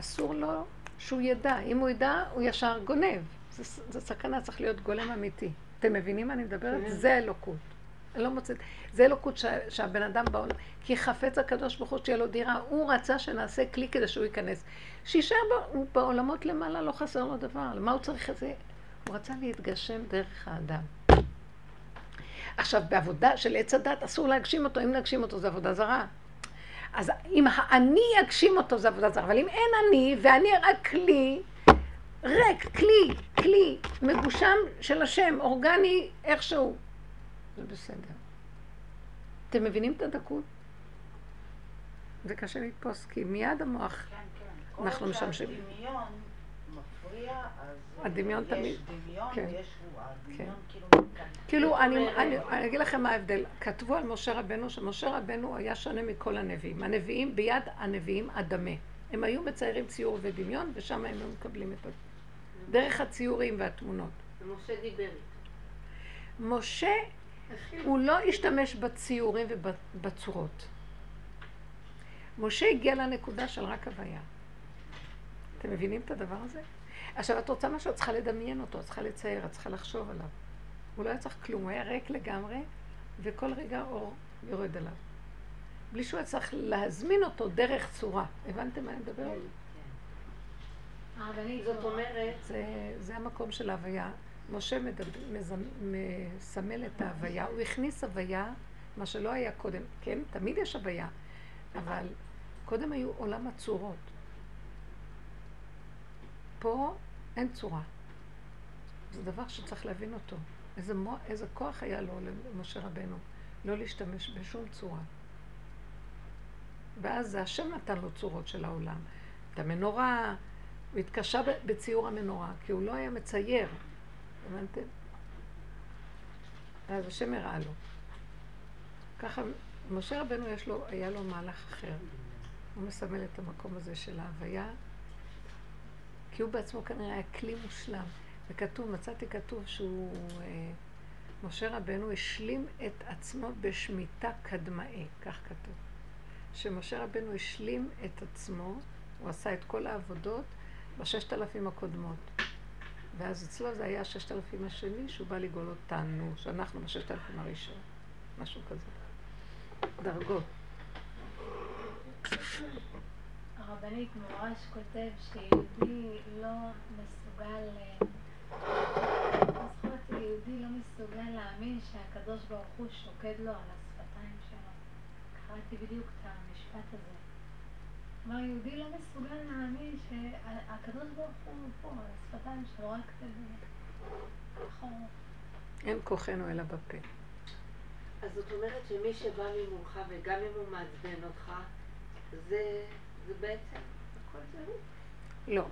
אסור לו שהוא ידע. אם הוא ידע, הוא ישר גונב. זו סכנה, צריך להיות גולם אמיתי. אתם מבינים מה אני מדברת? כן. זה אלוקות. אני לא מוצאת. זה אלוקות שה, שהבן אדם בעולם, כי חפץ הקדוש ברוך הוא שתהיה לו דירה, הוא רצה שנעשה כלי כדי שהוא ייכנס. שיישאר בעולמות למעלה, לא חסר לו דבר. למה הוא צריך את זה? הוא רצה להתגשם דרך האדם. עכשיו, בעבודה של עץ הדת אסור להגשים אותו, אם להגשים אותו זה עבודה זרה. אז אם האני יגשים אותו זה עבודה זרה, אבל אם אין אני ואני רק כלי, ריק, כלי, כלי, מגושם של השם, אורגני איכשהו, זה בסדר. אתם מבינים את הדקות? זה קשה לתפוס, כי מיד המוח, כן, כן. אנחנו משמשים. הדמיון מפריע, אז הדמיון יש תמיד, דמיון כן. ויש רוע. כן. כאילו... כאילו, אני, אני, אני אגיד לכם מה ההבדל. כתבו על משה רבנו שמשה רבנו היה שונה מכל הנביאים. הנביאים, ביד הנביאים אדמה. הם היו מציירים ציור ודמיון, ושם הם לא מקבלים את ה... דרך הציורים והתמונות. ומשה דיבר איתו. משה, הוא לא השתמש בציורים ובצורות. משה הגיע לנקודה של רק הוויה. אתם מבינים את הדבר הזה? עכשיו, את רוצה משהו, את צריכה לדמיין אותו, את צריכה לצייר, את צריכה לחשוב עליו. הוא לא היה צריך כלום, הוא היה ריק לגמרי, וכל רגע אור יורד עליו. בלי שהוא היה צריך להזמין אותו דרך צורה. הבנתם מה אני מדברת? הרבנית, זאת אומרת, זה המקום של ההוויה. משה מדבר, מסמל את ההוויה, הוא הכניס הוויה, מה שלא היה קודם. כן, תמיד יש הוויה, אבל קודם היו עולם הצורות. פה אין צורה. זה דבר שצריך להבין אותו. איזה, מו, איזה כוח היה לו למשה רבנו, לא להשתמש בשום צורה. ואז זה השם נתן לו צורות של העולם. את המנורה, הוא התקשה בציור המנורה, כי הוא לא היה מצייר, הבנתם? אז השם הראה לו. ככה, משה רבנו יש לו, היה לו מהלך אחר. הוא מסמל את המקום הזה של ההוויה, כי הוא בעצמו כנראה היה כלי מושלם. וכתוב, מצאתי כתוב שהוא, אה, משה רבנו השלים את עצמו בשמיטה קדמאי, כך כתוב. שמשה רבנו השלים את עצמו, הוא עשה את כל העבודות בששת אלפים הקודמות. ואז אצלו זה היה הששת אלפים השני, שהוא בא לגאול אותנו, שאנחנו בששת אלפים הראשון. משהו כזה. דרגות. הרבנית מורש כותב שיהודי לא מסוגל, זוכרת, יהודי לא מסוגל להאמין שהקדוש ברוך הוא שוקד לו על השפתיים שלו. קראתי בדיוק את המשפט הזה. כלומר, יהודי לא מסוגל להאמין שהקדוש ברוך הוא פה, על השפתיים שלו, רק נכון. אין כוחנו אלא בפה. אז זאת אומרת שמי שבא ממולך וגם אם הוא מעצבן אותך, זה, זה בעצם הכל זה. לא.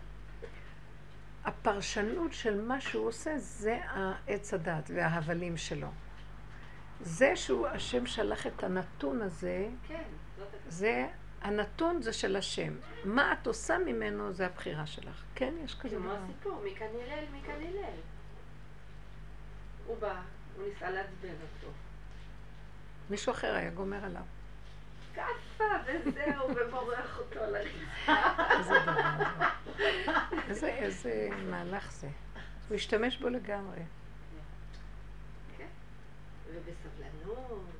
הפרשנות של מה שהוא עושה זה העץ הדת וההבלים שלו. זה שהוא, השם שלח את הנתון הזה, כן, זה הנתון זה של השם. מה את עושה ממנו זה הבחירה שלך. כן, יש כזה כמו דבר. הסיפור, מכאן הלל, מכאן הלל. הוא בא, הוא ניסה לעצבן אותו. מישהו אחר היה גומר עליו. כאפה וזהו, ומורח אותו דבר זה. איזה, איזה מהלך זה. הוא השתמש בו לגמרי. ובסבלנות, וב...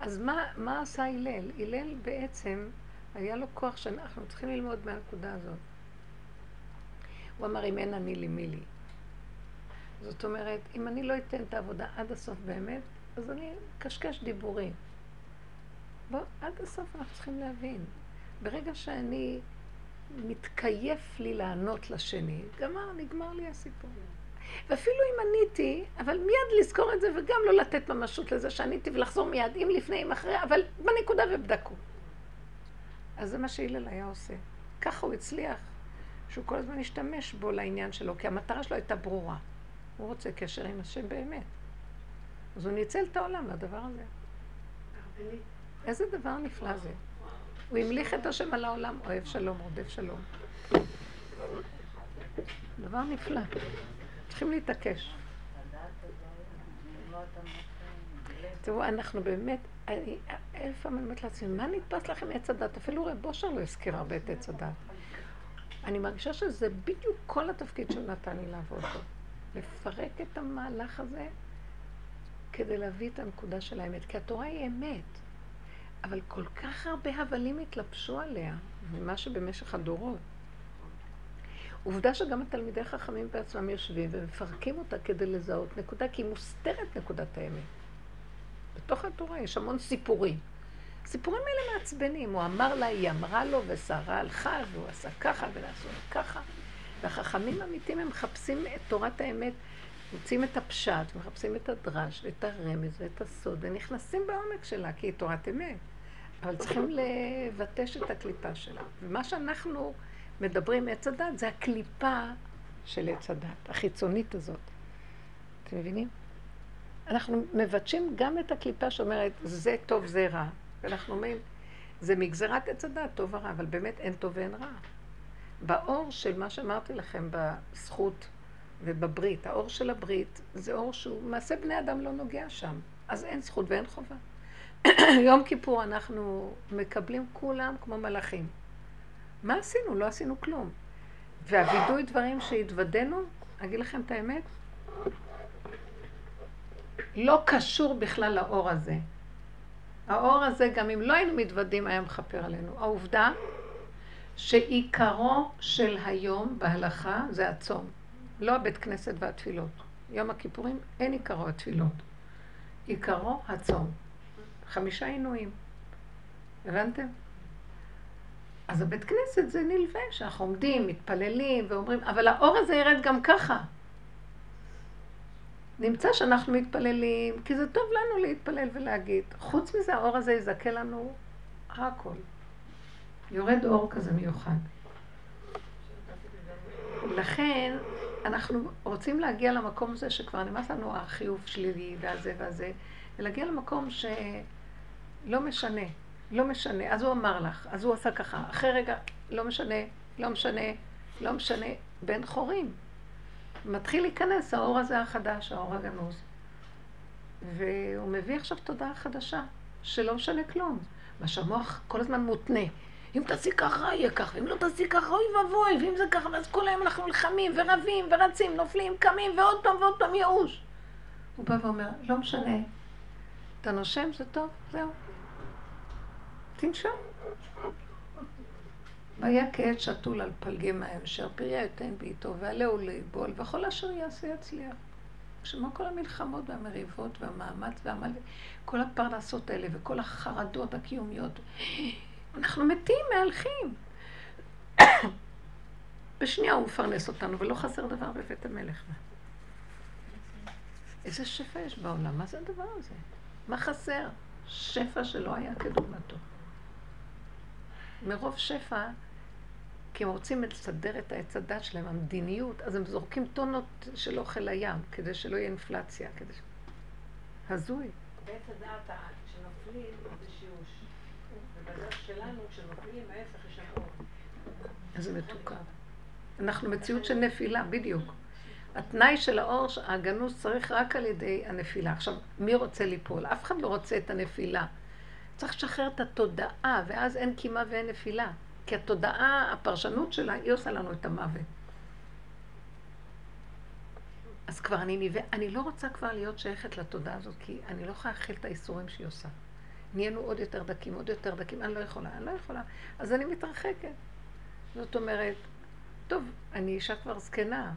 אז מה, מה עשה הלל? הלל בעצם, היה לו כוח שאנחנו צריכים ללמוד מהנקודה הזאת. הוא אמר, אם אין אני לי מי לי. זאת אומרת, אם אני לא אתן את העבודה עד הסוף באמת, אז אני קשקש דיבורים. בוא, עד הסוף אנחנו צריכים להבין. ברגע שאני מתקייף לי לענות לשני, גמר, נגמר לי הסיפור. ואפילו אם עניתי, אבל מיד לזכור את זה וגם לא לתת ממשות לזה שעניתי ולחזור מיד, אם לפני, אם אחרי, אבל בנקודה ובדקו. אז זה מה שהלל היה עושה. ככה הוא הצליח, שהוא כל הזמן השתמש בו לעניין שלו, כי המטרה שלו הייתה ברורה. הוא רוצה קשר עם השם באמת. אז הוא ניצל את העולם לדבר הזה. איזה דבר נפלא זה. הוא המליך את השם על העולם, אוהב שלום, רודף שלום. דבר נפלא. צריכים להתעקש. תראו, אנחנו באמת, אני אלף אני אומרת לעצמי, מה נתפס לכם עץ הדת? אפילו רב אושר לא הזכיר הרבה את עץ הדת. אני מרגישה שזה בדיוק כל התפקיד שהוא נתן לי לעבוד בו. לפרק את המהלך הזה כדי להביא את הנקודה של האמת. כי התורה היא אמת, אבל כל כך הרבה הבלים התלבשו עליה, ממה שבמשך הדורות. עובדה שגם התלמידי חכמים בעצמם יושבים ומפרקים אותה כדי לזהות נקודה, כי היא מוסתרת נקודת האמת. בתוך התורה יש המון סיפורים. סיפורים האלה מעצבנים. הוא אמר לה, היא אמרה לו, ושרה הלכה, והוא עשה ככה, ולעשו ככה. והחכמים האמיתיים הם מחפשים את תורת האמת, מוצאים את הפשט, מחפשים את הדרש, ואת הרמז, ואת הסוד, ונכנסים בעומק שלה, כי היא תורת אמת. אבל צריכים לבטש את הקליפה שלה. ומה שאנחנו מדברים עץ הדת, זה הקליפה של עץ הדת, החיצונית הזאת. אתם מבינים? אנחנו מבטשים גם את הקליפה שאומרת, זה טוב, זה רע. ואנחנו אומרים, זה מגזרת עץ הדת, טוב ורע, אבל באמת אין טוב ואין רע. באור של מה שאמרתי לכם, בזכות ובברית, האור של הברית, זה אור שהוא, מעשה בני אדם לא נוגע שם. אז אין זכות ואין חובה. יום כיפור אנחנו מקבלים כולם כמו מלאכים. מה עשינו? לא עשינו כלום. והווידוי דברים שהתוודענו, אגיד לכם את האמת, לא קשור בכלל לאור הזה. האור הזה, גם אם לא היינו מתוודים, היה מכפר עלינו. העובדה שעיקרו של היום בהלכה זה הצום, לא הבית כנסת והתפילות. יום הכיפורים אין עיקרו התפילות. עיקרו הצום. חמישה עינויים. הבנתם? אז הבית כנסת זה נלווה, שאנחנו עומדים, מתפללים ואומרים, אבל האור הזה ירד גם ככה. נמצא שאנחנו מתפללים, כי זה טוב לנו להתפלל ולהגיד. חוץ מזה, האור הזה יזכה לנו הכל. יורד אור כזה מיוחד. לכן, אנחנו רוצים להגיע למקום הזה שכבר נמאס לנו החיוב שלילי והזה והזה, ולהגיע למקום שלא משנה, לא משנה. אז הוא אמר לך, אז הוא עשה ככה, אחרי רגע, לא משנה, לא משנה, לא משנה, בן חורים. מתחיל להיכנס האור הזה החדש, האור הגנוז. והוא מביא עכשיו תודעה חדשה, שלא משנה כלום. מה שהמוח כל הזמן מותנה. אם תעשי ככה, יהיה ככה, אם לא תעשי ככה, אוי ואבוי, ואם זה ככה, ואז כל היום אנחנו נלחמים ורבים ורצים, נופלים, קמים, ועוד פעם ועוד פעם ייאוש. הוא בא ואומר, לא משנה, אתה נושם, זה טוב, זהו. תנשום. והיה כעת שתול על פלגי מים, אשר פריה יתן בעיתו, ועלהו ליבול, וכל אשר יעשה יצליח. כמו כל המלחמות והמריבות והמאמץ והמלא, כל הפרנסות האלה וכל החרדות הקיומיות. אנחנו מתים, מהלכים. בשנייה הוא מפרנס אותנו, ולא חסר דבר בבית המלך. איזה שפע יש בעולם, מה זה הדבר הזה? מה חסר? שפע שלא היה כדוגמתו. מרוב שפע, כי הם רוצים לסדר את העץ הדת שלהם, המדיניות, אז הם זורקים טונות של אוכל לים, כדי שלא יהיה אינפלציה, כדי ש... הזוי. בעץ הדעת, כשנופלים זה שיעוש. בדרך שלנו, כשנופלים ההפך יש שם. איזה מתוקה. אנחנו מציאות של נפילה, בדיוק. התנאי של האור, הגנוז צריך רק על ידי הנפילה. עכשיו, מי רוצה ליפול? אף אחד לא רוצה את הנפילה. צריך לשחרר את התודעה, ואז אין קימה ואין נפילה. כי התודעה, הפרשנות שלה, היא עושה לנו את המוות. אז כבר אני נביא, אני לא רוצה כבר להיות שייכת לתודעה הזאת, כי אני לא יכולה להכיל את האיסורים שהיא עושה. נהיינו עוד יותר דקים, עוד יותר דקים, אני לא יכולה, אני לא יכולה. אז אני מתרחקת. זאת אומרת, טוב, אני אישה כבר זקנה,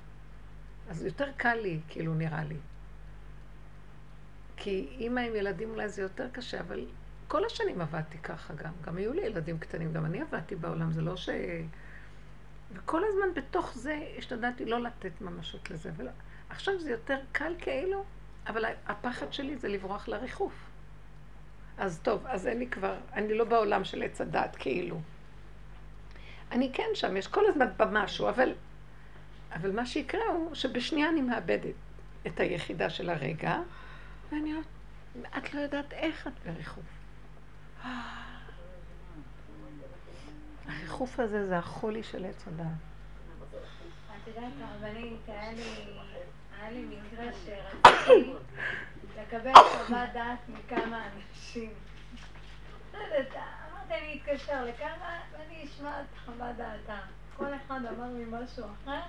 אז יותר קל לי, כאילו, נראה לי. כי אימא עם ילדים אולי זה יותר קשה, אבל כל השנים עבדתי ככה גם. גם היו לי ילדים קטנים, גם אני עבדתי בעולם, זה לא ש... וכל הזמן בתוך זה השתדלתי לא לתת ממשות לזה. ולא... עכשיו זה יותר קל כאילו, אבל הפחד שלי זה לברוח לריחוף. אז טוב, אז אין לי כבר, אני לא בעולם של עץ הדת כאילו. אני כן שם, יש כל הזמן במשהו, אבל, אבל מה שיקרה הוא שבשנייה אני מאבדת את היחידה של הרגע, ואני אומרת, את לא יודעת איך את בריחוף. הריחוף הזה זה החולי של עץ הדעת. את יודעת, הרבנית, היה לי, מקרה שרציתי לקבל חוות דעת מכמה אנשים. לא אמרתי, אני אתקשר לכמה ואני אשמע את חוות דעתם. כל אחד אמר לי משהו אחר,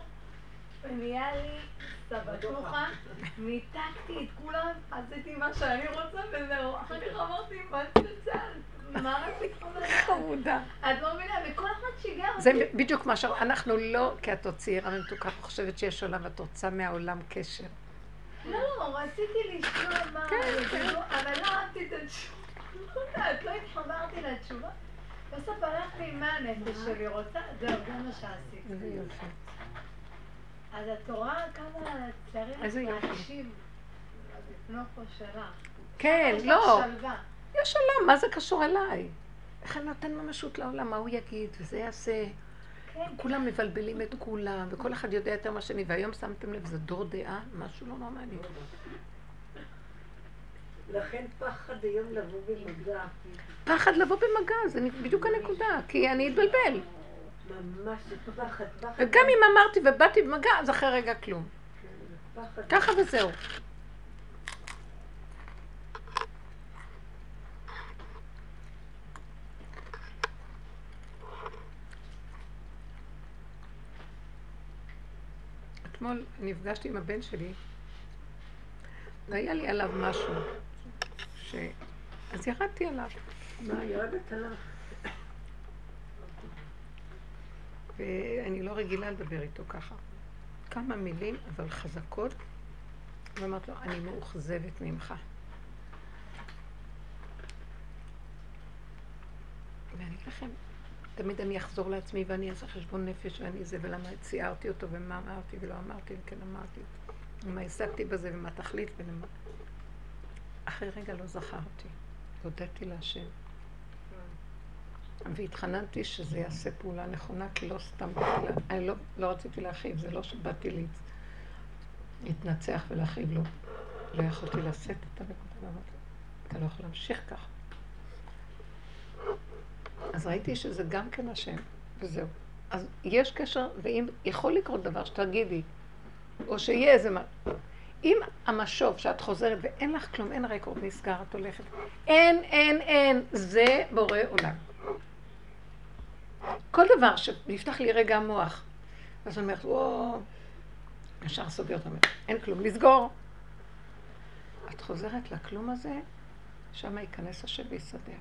ונהיה לי סבתוכה, ניתקתי את כולם, עשיתי מה שאני רוצה וזהו. אחר כך אמרתי, מה את יוצאת? מה דעת? חמודה. את לא מבינה, וכל אחד שיגע אותי. זה בדיוק מה ש... אנחנו לא, כי את עוד צעירה ומתוקה, חושבת שיש עולם ואת רוצה מהעולם קשר. לא, לא, רציתי לשמוע מה... כן, כן. אבל לא אהבתי את התשובה. לא יודעת, לא התחברתי לתשובה. בסוף הלכתי עם מה הנפש שלי רוצה, זהו, זה מה שעשיתי. אז את רואה כמה צריך. להקשיב לנופו שלך. כן, לא. יש עולם, מה זה קשור אליי? איך אני נותן ממשות לעולם, מה הוא יגיד, וזה יעשה. כן, כולם מבלבלים את כולם, וכל אחד יודע יותר מהשני, והיום שמתם לב, זה דור דעה, משהו לא נורמלי. לכן פחד היום לבוא במגע. פחד לבוא במגע, זה בדיוק הנקודה, כי אני אתבלבל. ממש זה פחד, פחד. וגם אם אמרתי ובאתי במגע, אז אחרי רגע כלום. פחד. ככה וזהו. אתמול נפגשתי עם הבן שלי, והיה לי עליו משהו, ש... אז ירדתי עליו. מה, ירדת עליו? ואני לא רגילה לדבר איתו ככה. כמה מילים, אבל חזקות, ואמרתי לו, אני מאוכזבת ממך. ואני אגיד לכם, תמיד אני אחזור לעצמי ואני אעשה חשבון נפש ואני זה, ולמה ציירתי אותו ומה אמרתי ולא אמרתי וכן אמרתי, ומה השגתי בזה ומה תכלית ולמה. אחרי רגע לא זכרתי, הודיתי להשם. והתחננתי שזה יעשה פעולה נכונה, כי לא סתם. אני לא, לא רציתי להכאיב, זה לא שבאתי להתנצח ולהכאיב לו. לא יכולתי לשאת את הנקודה, ואמרתי, אתה לא יכול להמשיך ככה. אז ראיתי שזה גם כן השם, וזהו. אז יש קשר, ואם יכול לקרות דבר שתגידי, או שיהיה איזה מה... אם המשוב שאת חוזרת ואין לך כלום, אין רקורד, נסגר, את הולכת, אין, אין, אין, זה בורא עולם. כל דבר שנפתח לי רגע המוח, אז אני אומרת, וואו, ישר סוגרת, אומרת, אין כלום, לסגור. את חוזרת לכלום הזה, שם ייכנס השם ויסדר.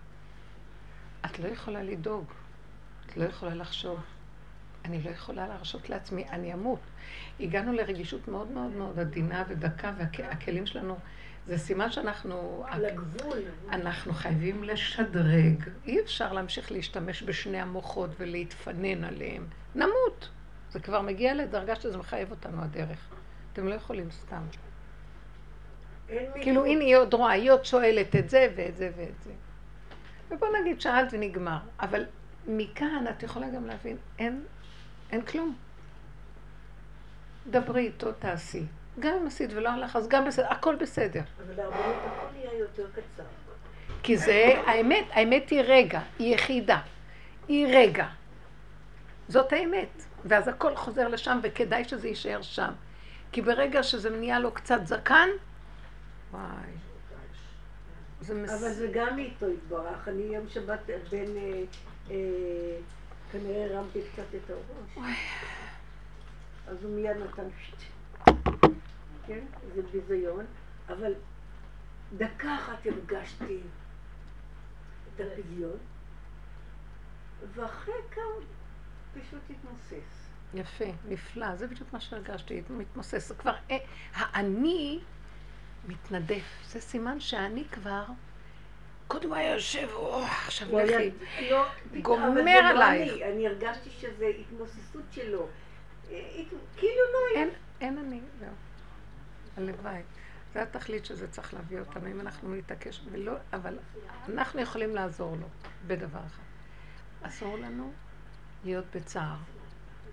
את לא יכולה לדאוג, את לא יכולה לחשוב. אני לא יכולה להרשות לעצמי, אני אמות. הגענו לרגישות מאוד מאוד מאוד עדינה ודקה, והכלים שלנו, זה סימן שאנחנו... לגבול. אנחנו חייבים לשדרג. אי אפשר להמשיך להשתמש בשני המוחות ולהתפנן עליהם. נמות. זה כבר מגיע לדרגה שזה מחייב אותנו הדרך. אתם לא יכולים סתם. כאילו, הנה היא עוד רואה, היא עוד שואלת את זה ואת זה ואת זה. ובוא נגיד, שאלת ונגמר. אבל מכאן את יכולה גם להבין, אין, אין כלום. דברי איתו, תעשי. גם אם עשית ולא הלך, אז גם בסדר, הכל בסדר. אבל להרבנות הכל נהיה יותר קצר. כי זה האמת, האמת היא רגע, היא יחידה, היא רגע. זאת האמת. ואז הכל חוזר לשם, וכדאי שזה יישאר שם. כי ברגע שזה נהיה לו קצת זקן, וואי. זה מס... אבל זה גם איתו יתברך. אני יום שבת בין... אה, אה, כנראה הרמתי קצת את הראש. אז הוא מיד נתן. כן? זה ביזיון. אבל דקה אחת הרגשתי את הפדיון, ואחרי כמה פשוט התמוסס. יפה, נפלא, זה בדיוק מה שהרגשתי, מתמוסס. כבר, אה, האני מתנדף, זה סימן שהאני כבר, קודם הוא היה יושב, או, עכשיו לכי, לא, גומר לא עלייך. אני הרגשתי שזה התמוססות שלו. אה, כאילו לא היה. אין אני, זהו. הלוואי. זה התכלית שזה צריך להביא אותנו, אם אנחנו נתעקש, ולא, אבל אנחנו יכולים לעזור לו בדבר אחד. אסור לנו להיות בצער.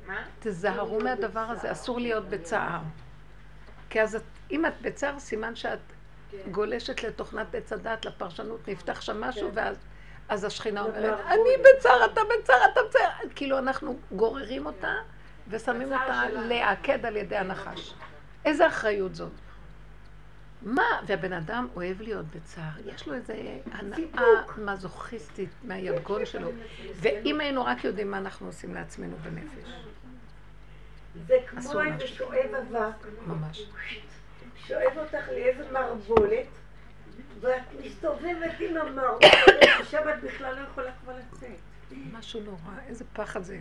מה? תזהרו מהדבר הזה, אסור להיות בצער. כי אז את, אם את בצער, סימן שאת כן. גולשת לתוכנת עץ הדת, לפרשנות, נפתח שם משהו, כן. ואז אז השכינה אומרת, אני בצער, אתה בצער, אתה בצער. כאילו אנחנו גוררים אותה ושמים אותה לעקד על ידי הנחש. איזה אחריות זאת? מה? והבן אדם אוהב להיות בצער, יש לו איזו הנאה מזוכיסטית מהיגון שלו, ואם היינו רק יודעים מה אנחנו עושים לעצמנו בנפש. זה כמו איזה שואב אבק. ממש. שואב אותך לאיזה מערבולת, ואת מסתובבת עם המערבולת, ושם את בכלל לא יכולה כבר לצאת. משהו נורא, איזה פחד זה.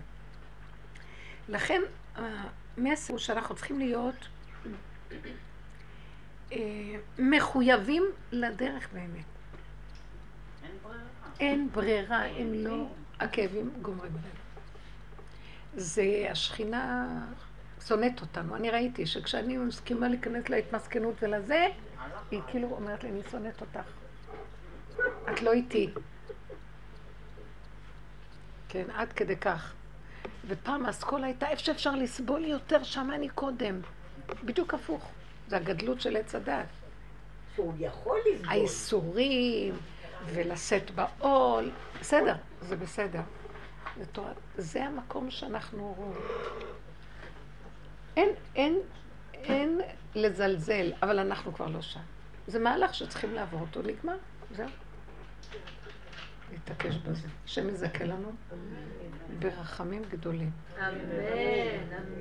לכן, המסר הוא שאנחנו צריכים להיות מחויבים לדרך באמת. אין ברירה. אין ברירה, אם לא, הכאבים גומרים עלינו. זה השכינה שונאת אותנו. אני ראיתי שכשאני מסכימה להיכנס להתמסכנות ולזה, היא כאילו אומרת לי, אני שונאת אותך. את לא איתי. כן, עד כדי כך. ופעם האסכולה הייתה איפה שאפשר לסבול יותר, שם אני קודם. בדיוק הפוך. זה הגדלות של עץ הדת. שהוא יכול לסבול. האיסורים, ולשאת בעול, בסדר, זה בסדר. זה המקום שאנחנו... אין, אין, אין לזלזל, אבל אנחנו כבר לא שם. זה מהלך שצריכים לעבור אותו, נגמר, זהו. להתעקש בזה. השם יזכה לנו ברחמים גדולים. אמן, אמן.